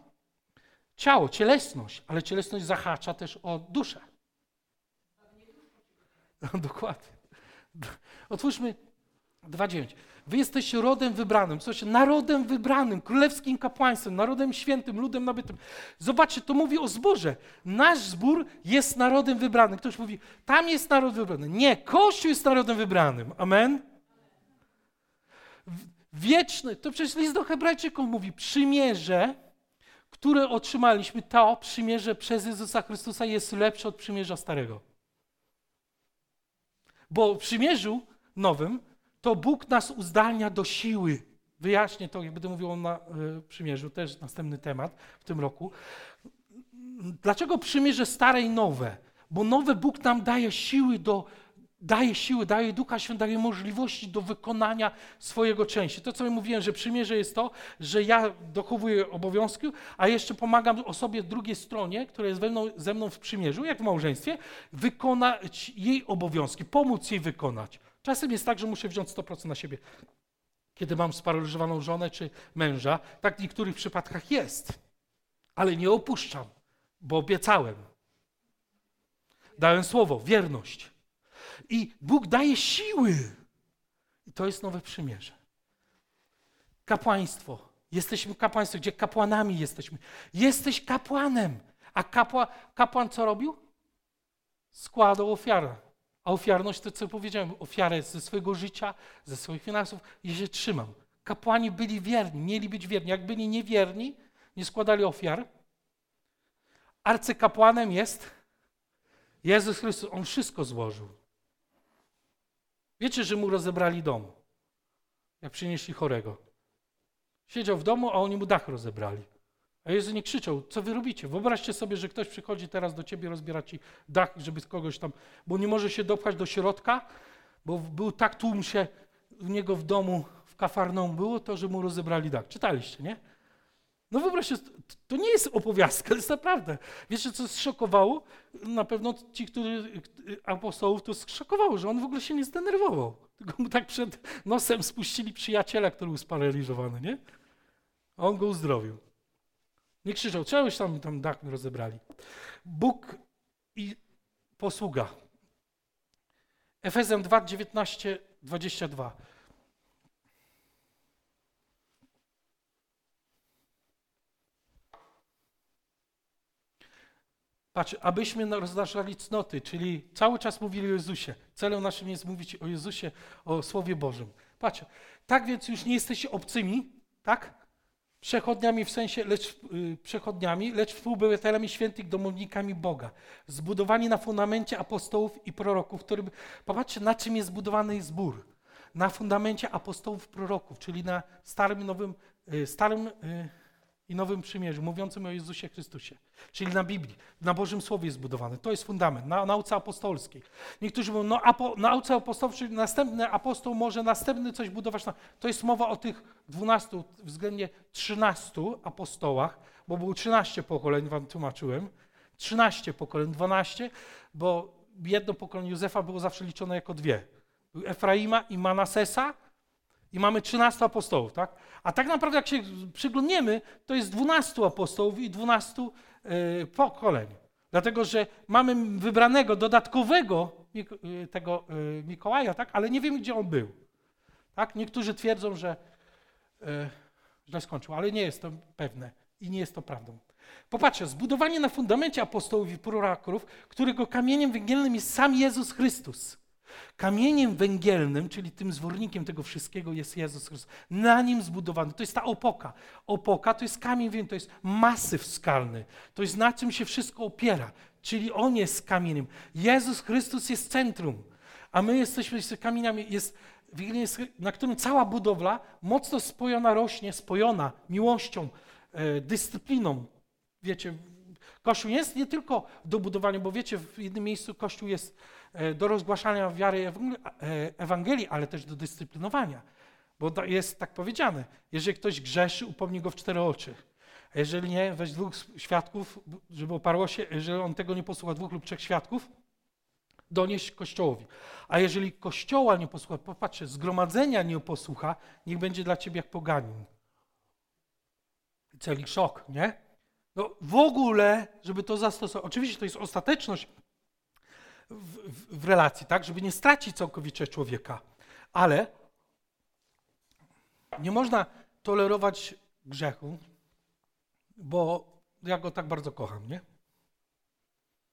ciało, cielesność, ale cielesność zahacza też o duszę. No, dokładnie. Otwórzmy 2,9. Wy jesteście rodem wybranym, słuchajcie, narodem wybranym, królewskim kapłaństwem, narodem świętym, ludem nabytym. Zobaczcie, to mówi o zborze. Nasz zbór jest narodem wybranym. Ktoś mówi, tam jest naród wybrany. Nie, Kościół jest narodem wybranym. Amen? Wieczny, to przecież list do Hebrajczyków mówi, przymierze, które otrzymaliśmy, to przymierze przez Jezusa Chrystusa jest lepsze od przymierza starego. Bo w przymierzu nowym to Bóg nas uzdalnia do siły. Wyjaśnię to, jak będę mówił na y, przymierzu, też następny temat w tym roku. Dlaczego przymierze stare i nowe? Bo nowe Bóg nam daje siły do daje siły, daje Ducha Świętego, daje możliwości do wykonania swojego części. To, co ja mówiłem, że przymierze jest to, że ja dochowuję obowiązki, a jeszcze pomagam osobie drugiej stronie, która jest mną, ze mną w przymierzu, jak w małżeństwie, wykonać jej obowiązki, pomóc jej wykonać. Czasem jest tak, że muszę wziąć 100% na siebie. Kiedy mam sparaliżowaną żonę czy męża, tak w niektórych przypadkach jest. Ale nie opuszczam, bo obiecałem. Dałem słowo, wierność. I Bóg daje siły. I to jest nowe przymierze. Kapłaństwo. Jesteśmy kapłaństwem, gdzie kapłanami jesteśmy. Jesteś kapłanem. A kapła, kapłan co robił? Składał ofiarę. A ofiarność to, co powiedziałem, ofiarę ze swojego życia, ze swoich finansów i się trzymał. Kapłani byli wierni, mieli być wierni. Jak byli niewierni, nie składali ofiar. Arcykapłanem jest Jezus Chrystus. On wszystko złożył. Wiecie, że mu rozebrali dom, jak przynieśli chorego. Siedział w domu, a oni mu dach rozebrali. A Jezus nie krzyczał, co wy robicie? Wyobraźcie sobie, że ktoś przychodzi teraz do ciebie, rozbiera ci dach, żeby kogoś tam, bo nie może się dopchać do środka, bo był tak tłum się u niego w domu, w kafarną było to, że mu rozebrali dach. Czytaliście, nie? No wyobraźcie, to nie jest opowiastka, to jest naprawdę. Wiecie, co zszokowało? Na pewno ci, którzy apostołów, to zszokowało, że on w ogóle się nie zdenerwował. Tylko mu tak przed nosem spuścili przyjaciela, który był sparaliżowany, nie? A on go uzdrowił. Nie krzyczał, czegoś tam, tam dach mi rozebrali. Bóg i posługa. Efezem 2, 19, 22. Patrz, abyśmy rozważali cnoty, czyli cały czas mówili o Jezusie. Celem naszym jest mówić o Jezusie, o Słowie Bożym. Patrz, tak więc już nie jesteście obcymi, tak? Przechodniami w sensie, lecz yy, przechodniami, lecz współobywatelami świętych, domownikami Boga. Zbudowani na fundamencie apostołów i proroków, którym, popatrzcie, na czym jest zbudowany zbór. Na fundamencie apostołów, proroków, czyli na starym i nowym, yy, starym yy, i Nowym Przymierzu, mówiącym o Jezusie Chrystusie, czyli na Biblii, na Bożym Słowie jest zbudowany. To jest fundament, na nauce apostolskiej. Niektórzy mówią, no apo, nauce apostolskiej, następny apostoł może następny coś budować. To jest mowa o tych dwunastu, względnie trzynastu apostołach, bo było trzynaście pokoleń, wam tłumaczyłem. Trzynaście pokoleń, dwanaście, bo jedno pokolenie Józefa było zawsze liczone jako dwie. Efraima i Manasesa, i mamy 13 apostołów, tak? A tak naprawdę, jak się przyglądniemy, to jest 12 apostołów i 12 yy, e, pokoleń. Dlatego, że mamy wybranego, dodatkowego yy, tego yy, Mikołaja, tak? Ale nie wiemy, gdzie on był. Tak? Niektórzy twierdzą, że źle skończył, ale nie jest to pewne i nie jest to prawdą. Popatrzcie, zbudowanie na fundamencie apostołów i proroków, którego kamieniem węgielnym jest sam Jezus Chrystus. Kamieniem węgielnym, czyli tym zwornikiem tego wszystkiego jest Jezus Chrystus. Na nim zbudowany. To jest ta opoka. Opoka to jest kamień węgielny, to jest masyw skalny. To jest na czym się wszystko opiera. Czyli On jest kamieniem. Jezus Chrystus jest centrum. A my jesteśmy kamieniami, jest, na którym cała budowla mocno spojona rośnie, spojona miłością, e, dyscypliną. Wiecie, Kościół jest nie tylko do budowania, bo wiecie, w jednym miejscu Kościół jest do rozgłaszania wiary e, Ewangelii, ale też do dyscyplinowania. Bo jest tak powiedziane, jeżeli ktoś grzeszy, upomni go w cztery oczy. A jeżeli nie, weź dwóch świadków, żeby oparło się, jeżeli on tego nie posłucha, dwóch lub trzech świadków, donieść Kościołowi. A jeżeli Kościoła nie posłucha, popatrzcie, zgromadzenia nie posłucha, niech będzie dla ciebie jak poganin. Celi szok, nie? No w ogóle, żeby to zastosować. Oczywiście to jest ostateczność w, w, w relacji, tak? Żeby nie stracić całkowicie człowieka. Ale nie można tolerować grzechu, bo ja go tak bardzo kocham, nie?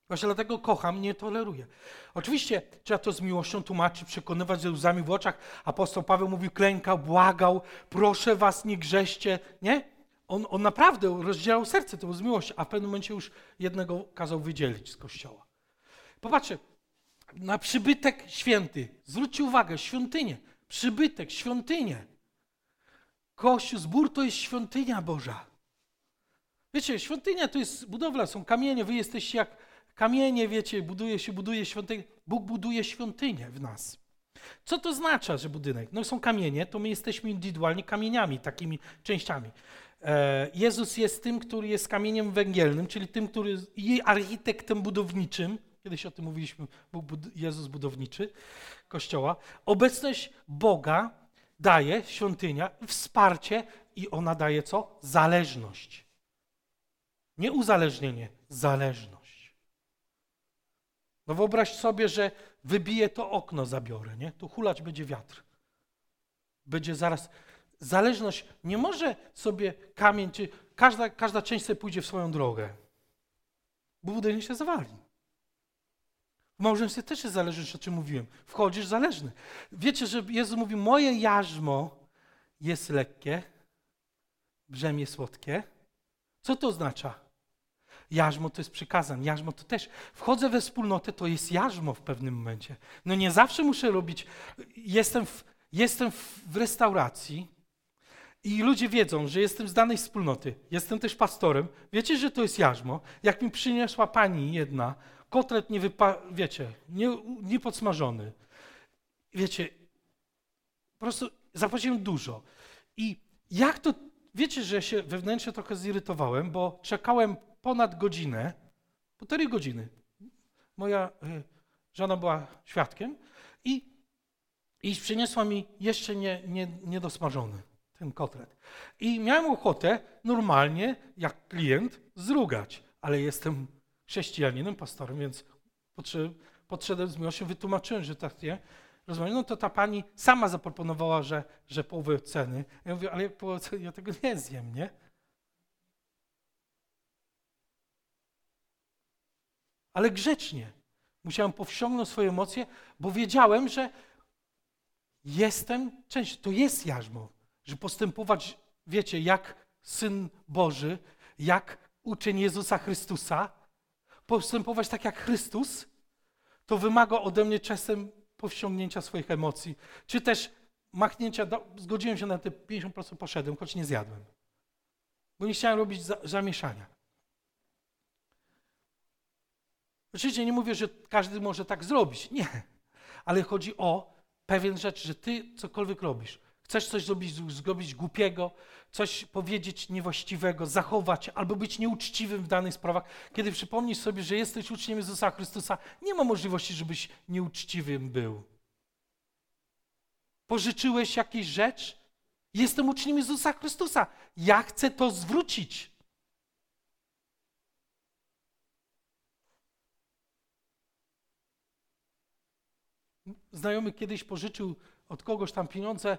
Właśnie dlatego kocham, nie toleruję. Oczywiście trzeba to z miłością tłumaczyć, przekonywać ze łzami w oczach. Apostoł Paweł mówił, klękał, błagał, proszę was, nie grzeście, nie? On, on naprawdę rozdzielał serce, to było z miłości, a w pewnym momencie już jednego kazał wydzielić z kościoła. Popatrzcie, na przybytek święty. Zwróćcie uwagę, świątynię. Przybytek, świątynię. Kościół, zbór to jest świątynia Boża. Wiecie, świątynia to jest budowla, są kamienie, wy jesteście jak kamienie, wiecie, buduje się, buduje świątynię. Bóg buduje świątynię w nas. Co to oznacza, że budynek? No są kamienie, to my jesteśmy indywidualnie kamieniami, takimi częściami. E, Jezus jest tym, który jest kamieniem węgielnym, czyli tym, który jest architektem budowniczym. Kiedyś o tym mówiliśmy, Bóg, Jezus budowniczy Kościoła. Obecność Boga daje świątynia wsparcie i ona daje co? Zależność. Nie uzależnienie, zależność. No wyobraź sobie, że wybije to okno, zabiorę, nie? Tu hulać będzie wiatr. Będzie zaraz zależność nie może sobie kamień, czy każda, każda część sobie pójdzie w swoją drogę, bo budynek się zawali. W małżeństwie też jest zależność, o czym mówiłem. Wchodzisz zależny. Wiecie, że Jezus mówi, moje jarzmo jest lekkie, brzemię słodkie. Co to oznacza? Jarzmo to jest przykazan, jarzmo to też. Wchodzę we wspólnotę, to jest jarzmo w pewnym momencie. No nie zawsze muszę robić. Jestem w, jestem w restauracji, i ludzie wiedzą, że jestem z danej wspólnoty, jestem też pastorem. Wiecie, że to jest jarzmo. Jak mi przyniosła pani jedna, kotlet nie wypa... wiecie, nie, nie podsmażony. Wiecie, po prostu zapłaciłem dużo. I jak to, wiecie, że się wewnętrznie trochę zirytowałem, bo czekałem ponad godzinę, półtorej godziny. Moja y, żona była świadkiem i, i przyniosła mi jeszcze nie, nie, niedosmażony ten kotlet. I miałem ochotę normalnie, jak klient, zrugać, ale jestem chrześcijaninem, pastorem, więc podszedłem z miłością, wytłumaczyłem, że tak nie. Rozumiem, no to ta pani sama zaproponowała, że, że połowę ceny. Ja mówię, ale połowę ceny, ja tego nie zjem, nie? Ale grzecznie. Musiałem powściągnąć swoje emocje, bo wiedziałem, że jestem częścią, to jest jarzmo że postępować, wiecie, jak Syn Boży, jak uczeń Jezusa Chrystusa, postępować tak jak Chrystus, to wymaga ode mnie czasem powściągnięcia swoich emocji, czy też machnięcia, do, zgodziłem się na te 50% poszedłem, choć nie zjadłem. Bo nie chciałem robić za, zamieszania. Oczywiście nie mówię, że każdy może tak zrobić. Nie. Ale chodzi o pewien rzecz, że ty cokolwiek robisz, Chcesz coś zrobić, zrobić głupiego, coś powiedzieć niewłaściwego, zachować albo być nieuczciwym w danych sprawach. Kiedy przypomnisz sobie, że jesteś uczniem Jezusa Chrystusa, nie ma możliwości, żebyś nieuczciwym był. Pożyczyłeś jakieś rzecz? Jestem uczniem Jezusa Chrystusa. Ja chcę to zwrócić. Znajomy kiedyś pożyczył od kogoś tam pieniądze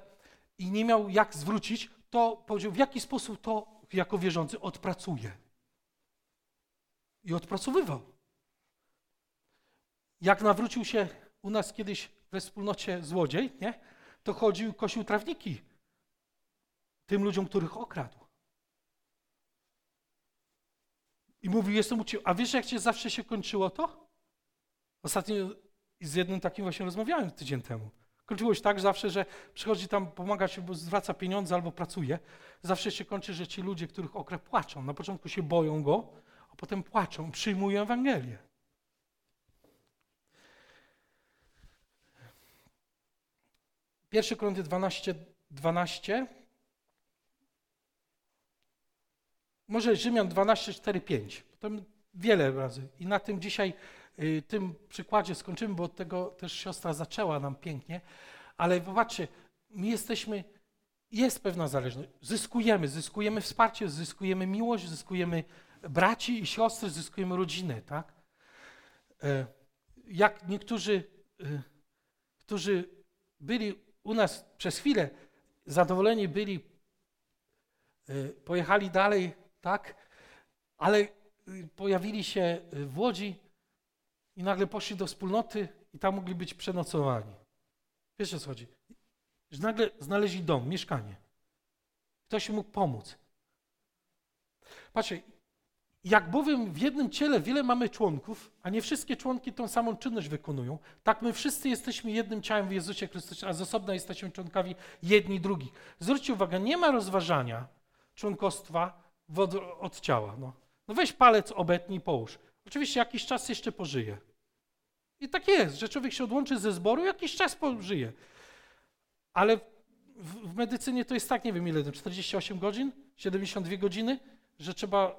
i nie miał jak zwrócić, to powiedział, w jaki sposób to jako wierzący odpracuje. I odpracowywał. Jak nawrócił się u nas kiedyś we wspólnocie złodziej, nie? to chodził, kosił trawniki tym ludziom, których okradł. I mówił, jestem ucił. A wiesz, jak się zawsze się kończyło to? Ostatnio z jednym takim właśnie rozmawiałem tydzień temu. Kończyło się tak zawsze, że przychodzi tam pomagać, bo zwraca pieniądze albo pracuje. Zawsze się kończy, że ci ludzie, których okre płaczą. Na początku się boją go, a potem płaczą, przyjmują Ewangelię. Pierwszy Korynty 12, 12 może Rzymian 12, 4, 5. Potem wiele razy. I na tym dzisiaj, tym przykładzie skończymy, bo od tego też siostra zaczęła nam pięknie. Ale popatrzcie, my jesteśmy, jest pewna zależność. Zyskujemy, zyskujemy wsparcie, zyskujemy miłość, zyskujemy braci i siostry, zyskujemy rodzinę, tak? E, jak niektórzy, e, którzy byli u nas przez chwilę, zadowoleni byli, e, pojechali dalej, tak? Ale pojawili się w Łodzi i nagle poszli do wspólnoty i tam mogli być przenocowani. Wiesz o co chodzi? Że nagle znaleźli dom, mieszkanie. Ktoś mógł pomóc. Patrzcie, jak bowiem w jednym ciele wiele mamy członków, a nie wszystkie członki tą samą czynność wykonują, tak my wszyscy jesteśmy jednym ciałem w Jezusie Chrystusie, a z osobna jesteśmy członkami jedni drugich. Zwróćcie uwagę, nie ma rozważania członkostwa od, od ciała. No. no weź palec, obetnij połóż. Oczywiście jakiś czas jeszcze pożyje. I tak jest, że człowiek się odłączy ze zboru, jakiś czas pożyje. Ale w, w medycynie to jest tak, nie wiem ile, 48 godzin, 72 godziny, że trzeba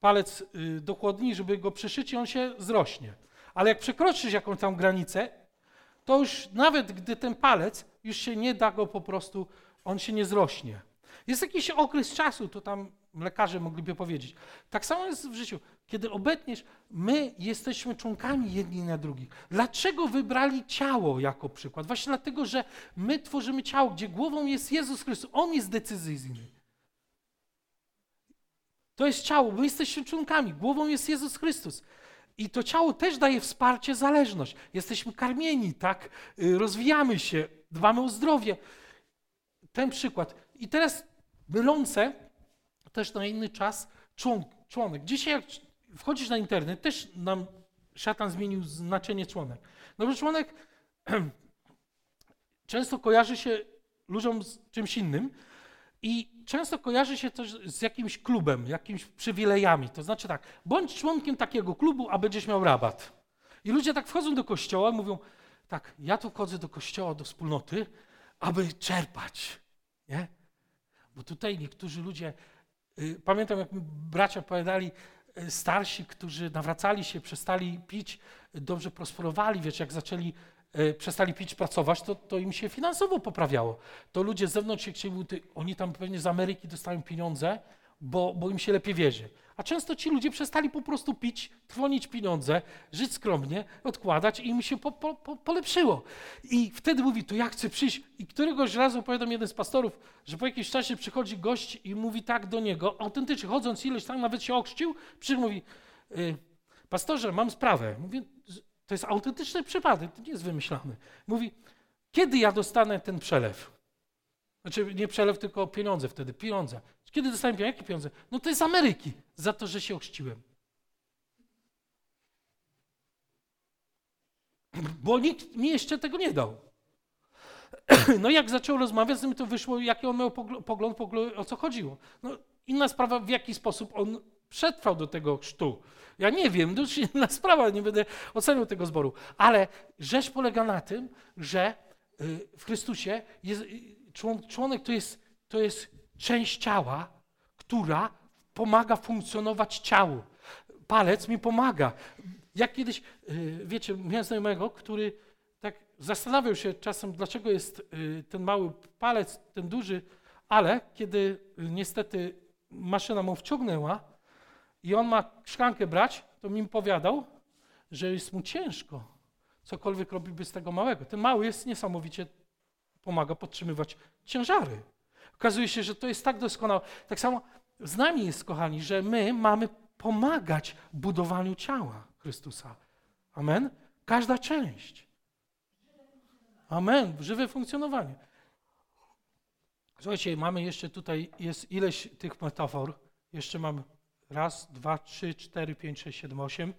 palec y, do żeby go przyszyć i on się zrośnie. Ale jak przekroczysz jakąś tam granicę, to już nawet gdy ten palec, już się nie da go po prostu, on się nie zrośnie. Jest jakiś okres czasu, to tam lekarze mogliby powiedzieć. Tak samo jest w życiu. Kiedy obetniesz, my jesteśmy członkami jedni na drugich. Dlaczego wybrali ciało jako przykład? Właśnie dlatego, że my tworzymy ciało, gdzie głową jest Jezus Chrystus. On jest decyzyjny. To jest ciało, my jesteśmy członkami, głową jest Jezus Chrystus. I to ciało też daje wsparcie, zależność. Jesteśmy karmieni, tak? Y, rozwijamy się, dbamy o zdrowie. Ten przykład. I teraz mylące też na inny czas człon, członek. Dzisiaj jak wchodzisz na internet, też nam szatan zmienił znaczenie członek. No bo członek [CLEARS THROAT] często kojarzy się ludziom z czymś innym, i często kojarzy się też z jakimś klubem, jakimiś przywilejami. To znaczy tak, bądź członkiem takiego klubu, a będziesz miał rabat. I ludzie tak wchodzą do kościoła mówią, tak, ja tu wchodzę do kościoła, do wspólnoty, aby czerpać. Nie? Bo tutaj niektórzy ludzie, pamiętam jak bracia opowiadali, y, starsi, którzy nawracali się, przestali pić, dobrze prosperowali, wiesz, jak zaczęli E, przestali pić, pracować, to, to im się finansowo poprawiało. To ludzie z zewnątrz się chcieli, oni tam pewnie z Ameryki dostają pieniądze, bo, bo im się lepiej wierzy. A często ci ludzie przestali po prostu pić, trwonić pieniądze, żyć skromnie, odkładać i im się po, po, po, polepszyło. I wtedy mówi, to ja chcę przyjść. I któregoś razu opowiadam jeden z pastorów, że po jakimś czasie przychodzi gość i mówi tak do niego, autentycznie, chodząc ileś tam, nawet się okrzcił, mówi, y, pastorze, mam sprawę. Mówię, to jest autentyczny przypadek, to nie jest wymyślany. Mówi, kiedy ja dostanę ten przelew? Znaczy nie przelew, tylko pieniądze wtedy, pieniądze. Kiedy dostanę pieniądze? Jakie pieniądze? No to jest Ameryki, za to, że się ochrzciłem. Bo nikt mi jeszcze tego nie dał. [CLEARS THROAT] No jak zaczął rozmawiać z nim, to wyszło, jaki on miał pogląd, pogląd, o co chodziło. No, inna sprawa, w jaki sposób on przetrwał do tego chrztu. Ja nie wiem, to już inna [LAUGHS] sprawa, nie będę oceniał tego zboru. Ale rzecz polega na tym, że y, w Chrystusie jest, y, członek to jest, to jest część ciała, która pomaga funkcjonować ciału. Palec mi pomaga. Jak kiedyś, y, wiecie, miałem znajomego, który tak zastanawiał się czasem, dlaczego jest ten mały palec, ten duży, ale kiedy niestety maszyna mu wciągnęła, i on ma szklankę brać, to mi powiadał, że jest mu ciężko. Cokolwiek robiłby z tego małego. Ten mały jest niesamowicie, pomaga podtrzymywać ciężary. Okazuje się, że to jest tak doskonałe. Tak samo z nami jest, kochani, że my mamy pomagać budowaniu ciała Chrystusa. Amen? Każda część. Amen. Żywe funkcjonowanie. Słuchajcie, mamy jeszcze tutaj, jest ileś tych metafor. Jeszcze mamy Raz, dwa, trzy, cztery, pięć, sześć, siedem, osiem.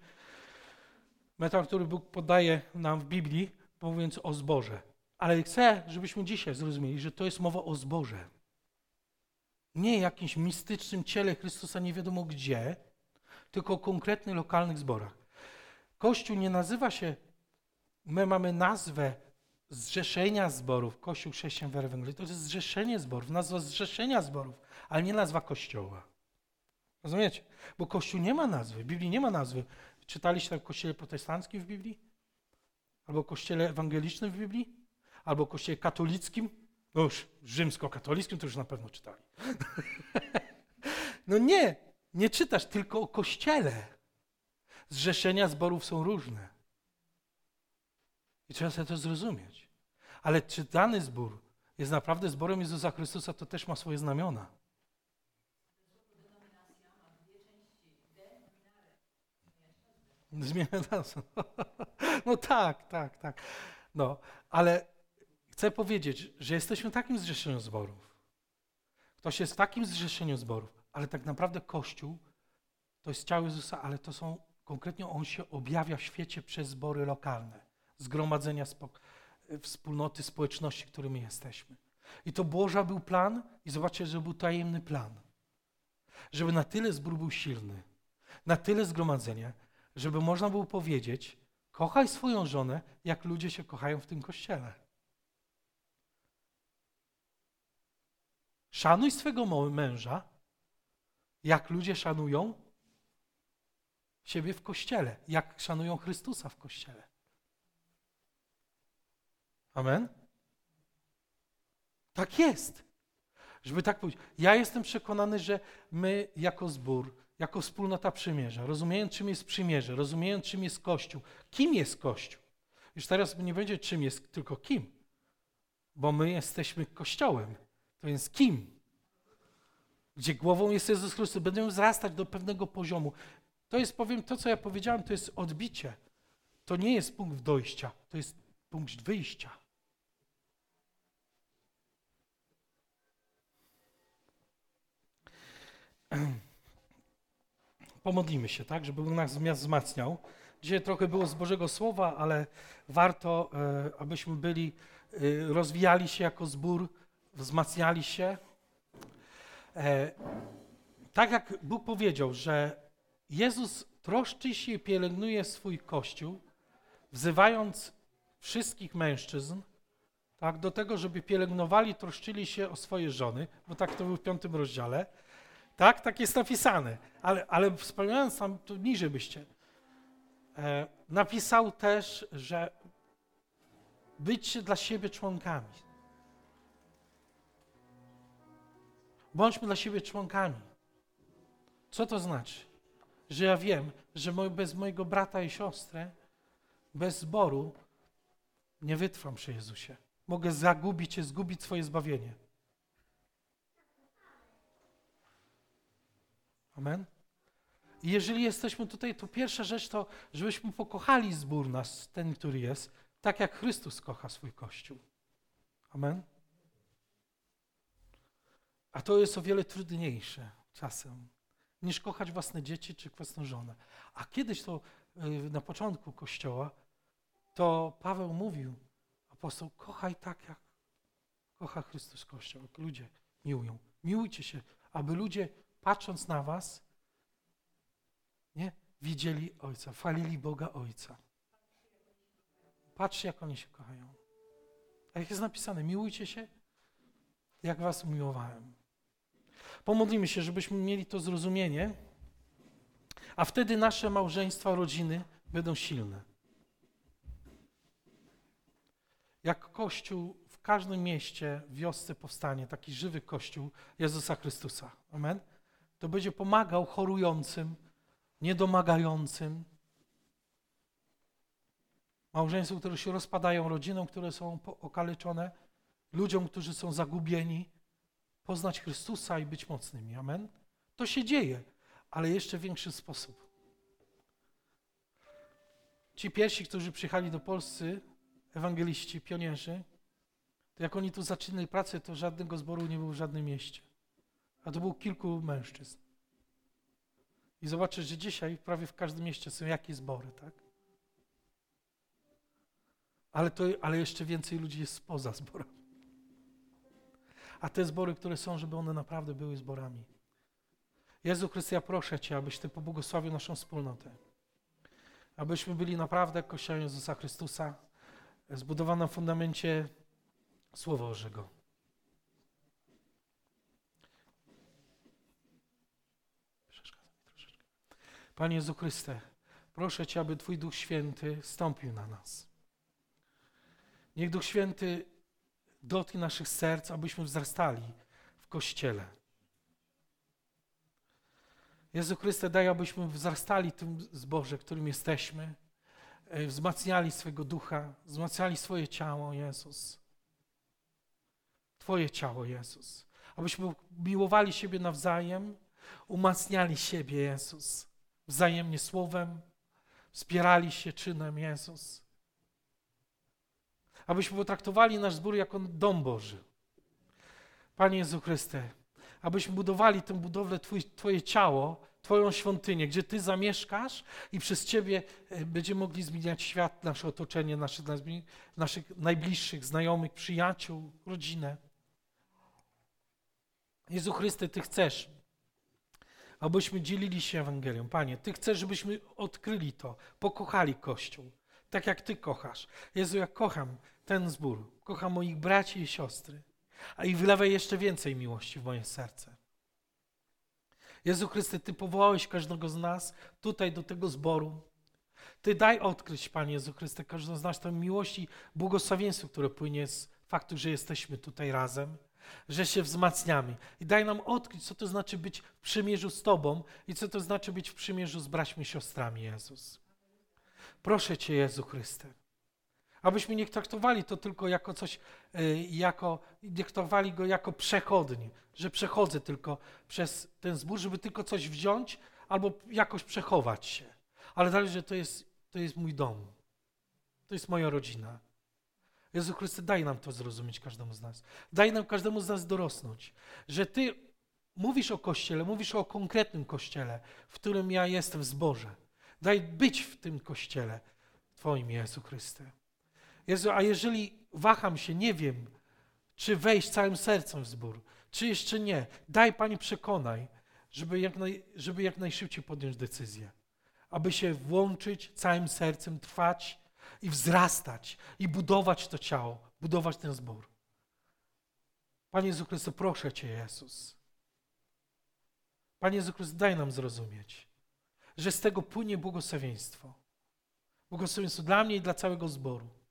Metal, który Bóg podaje nam w Biblii, mówiąc o zboże. Ale chcę, żebyśmy dzisiaj zrozumieli, że to jest mowa o zboże. Nie jakimś mistycznym ciele Chrystusa nie wiadomo gdzie, tylko o konkretnych lokalnych zborach. Kościół nie nazywa się, my mamy nazwę zrzeszenia zborów, Kościół chrześcijan w to jest zrzeszenie zborów, nazwa zrzeszenia zborów, ale nie nazwa Kościoła. Rozumiecie? Bo Kościół nie ma nazwy, w Biblii nie ma nazwy. Czytaliście w kościele protestanckim w Biblii? Albo kościele ewangelicznym w Biblii? Albo kościele katolickim? No już rzymskokatolickim to już na pewno czytali. [LAUGHS] no nie, nie czytasz tylko o kościele. Zrzeszenia zborów są różne. I trzeba sobie to zrozumieć. Ale czy dany zbór jest naprawdę zborem Jezusa Chrystusa, to też ma swoje znamiona. Zmiana nazwy. [LAUGHS] No tak, tak, tak. No, ale chcę powiedzieć, że jesteśmy w takim zrzeszeniu zborów. Ktoś jest w takim zrzeszeniu zborów, ale tak naprawdę Kościół to jest ciało Jezusa, ale to są, konkretnie On się objawia w świecie przez zbory lokalne, zgromadzenia wspólnoty, społeczności, którymi jesteśmy. I to Boża był plan i zobaczcie, że był tajemny plan. Żeby na tyle zbór był silny, na tyle zgromadzenie, żeby można było powiedzieć, kochaj swoją żonę, jak ludzie się kochają w tym kościele. Szanuj swego męża, jak ludzie szanują siebie w kościele, jak szanują Chrystusa w kościele. Amen? Tak jest. Żeby tak powiedzieć. Ja jestem przekonany, że my jako zbór, jako wspólnota przymierza, rozumiejąc czym jest przymierze, rozumiejąc czym jest Kościół, kim jest Kościół. Już teraz nie będzie czym jest, tylko kim. Bo my jesteśmy Kościołem. To jest kim? Gdzie głową jest Jezus Chrystus. Będziemy wzrastać do pewnego poziomu. To jest, powiem, to co ja powiedziałem, to jest odbicie. To nie jest punkt dojścia, to jest punkt wyjścia. [CLEARS THROAT] Pomodlimy się, tak, żeby nas wzmacniał. Dzisiaj trochę było z Bożego Słowa, ale warto, e, abyśmy byli, e, rozwijali się jako zbór, wzmacniali się. E, tak jak Bóg powiedział, że Jezus troszczy się i pielęgnuje swój Kościół, wzywając wszystkich mężczyzn tak, do tego, żeby pielęgnowali, troszczyli się o swoje żony, bo tak to był w piątym rozdziale. Tak, tak jest napisane. Ale, ale wspomniając tam, to niżej byście. E, napisał też, że bycie dla siebie członkami. Bądźmy dla siebie członkami. Co to znaczy? Że ja wiem, że bez mojego brata i siostry, bez zboru, nie wytrwam przy Jezusie. Mogę zagubić się, zgubić swoje zbawienie. Amen. I jeżeli jesteśmy tutaj, to pierwsza rzecz to, żebyśmy pokochali zbór nas, ten, który jest, tak jak Chrystus kocha swój Kościół. Amen. A to jest o wiele trudniejsze czasem, niż kochać własne dzieci czy własną żonę. A kiedyś to y, na początku Kościoła, to Paweł mówił, apostoł, kochaj tak, jak kocha Chrystus Kościół, jak ludzie miłują. Miłujcie się, aby ludzie patrząc na was, nie, widzieli Ojca, chwalili Boga Ojca. Patrzcie, jak oni się kochają. A jak jest napisane, miłujcie się, jak was umiłowałem. Pomodlimy się, żebyśmy mieli to zrozumienie, a wtedy nasze małżeństwa, rodziny będą silne. Jak Kościół w każdym mieście, wiosce powstanie taki żywy Kościół Jezusa Chrystusa. Amen to będzie pomagał chorującym, niedomagającym, małżeństwom, które się rozpadają, rodzinom, które są okaleczone, ludziom, którzy są zagubieni, poznać Chrystusa i być mocnymi. Amen? To się dzieje, ale jeszcze w większy sposób. Ci pierwsi, którzy przyjechali do Polscy, ewangeliści, pionierzy, to jak oni tu zaczynali pracę, to żadnego zboru nie było w żadnym mieście. A to było kilku mężczyzn. I zobaczysz, że dzisiaj prawie w każdym mieście są jakieś zbory, tak? Ale, to, ale jeszcze więcej ludzi jest spoza zborami. A te zbory, które są, żeby one naprawdę były zborami. Jezu Chryste, ja proszę Cię, abyś Ty pobłogosławił naszą wspólnotę. Abyśmy byli naprawdę Kościołem Jezusa Chrystusa, zbudowanym na fundamencie Słowa Bożego. Panie Jezu Chryste, proszę Cię, aby Twój Duch Święty stąpił na nas. Niech Duch Święty dotknie naszych serc, abyśmy wzrastali w Kościele. Jezu Chryste, daj, abyśmy wzrastali tym zboże, którym jesteśmy, e, wzmacniali swego ducha, wzmacniali swoje ciało, Jezus. Twoje ciało, Jezus. Abyśmy miłowali siebie nawzajem, umacniali siebie, Jezus. Wzajemnie słowem, wspierali się czynem, Jezus. Abyśmy potraktowali nasz zbór jako dom Boży. Panie Jezu Chryste, abyśmy budowali tę budowlę twój, Twoje ciało, Twoją świątynię, gdzie Ty zamieszkasz i przez Ciebie e, będziemy mogli zmieniać świat, nasze otoczenie, naszych, naszych najbliższych, znajomych, przyjaciół, rodzinę. Jezu Chryste, Ty chcesz, abyśmy dzielili się Ewangelią. Panie, Ty chcesz, żebyśmy odkryli to, pokochali Kościół, tak jak Ty kochasz. Jezu, ja kocham ten zbór, kocham moich braci i siostry, a i wylewaj jeszcze więcej miłości w moje serce. Jezu Chryste, Ty powołałeś każdego z nas tutaj do tego zboru. Ty daj odkryć, Panie Jezu Chryste, każdego z nas tę miłość i błogosławieństwo, które płynie z faktu, że jesteśmy tutaj razem, że się wzmacniamy. I daj nam odkryć, co to znaczy być w przymierzu z Tobą i co to znaczy być w przymierzu z braćmi i siostrami, Jezus. Proszę Cię, Jezu Chryste, abyśmy nie traktowali to tylko jako coś, y, jako, nie traktowali go jako przechodni, że przechodzę tylko przez ten zbór, żeby tylko coś wziąć albo jakoś przechować się. Ale dalej, że to jest, to jest mój dom. To jest moja rodzina. Jezu Chryste, daj nam to zrozumieć każdemu z nas. Daj nam każdemu z nas dorosnąć, że Ty mówisz o Kościele, mówisz o konkretnym Kościele, w którym ja jestem w zborze. Daj być w tym Kościele Twoim, Jezu Chryste. Jezu, a jeżeli waham się, nie wiem, czy wejść całym sercem w zbór, czy jeszcze nie, daj Pani przekonaj, żeby jak, naj, żeby jak najszybciej podjąć decyzję. Aby się włączyć całym sercem, trwać i wzrastać i budować to ciało, budować ten zbór. Panie Jezu Chryste, proszę Cię, Jezus. Panie Jezu Chryste, daj nam zrozumieć, że z tego płynie błogosławieństwo. Błogosławieństwo dla mnie i dla całego zboru.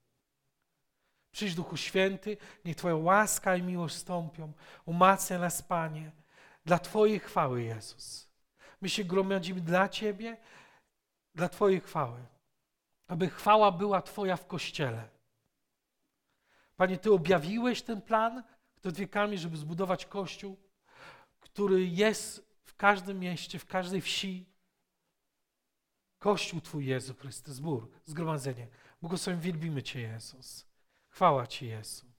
Przyjdź Duchu Święty, niech Twoja łaska i miłość stąpią. Umacnia nas, Panie, dla Twojej chwały, Jezus. My się gromadzimy dla Ciebie, dla Twojej chwały. Aby chwała była Twoja w Kościele. Panie, Ty objawiłeś ten plan przed wiekami, żeby zbudować Kościół, który jest w każdym mieście, w każdej wsi. Kościół Twój, Jezu Chrystus, zbór, zgromadzenie. Błogosławiam, wielbimy Cię, Jezus. Chwała Ci, Jezu.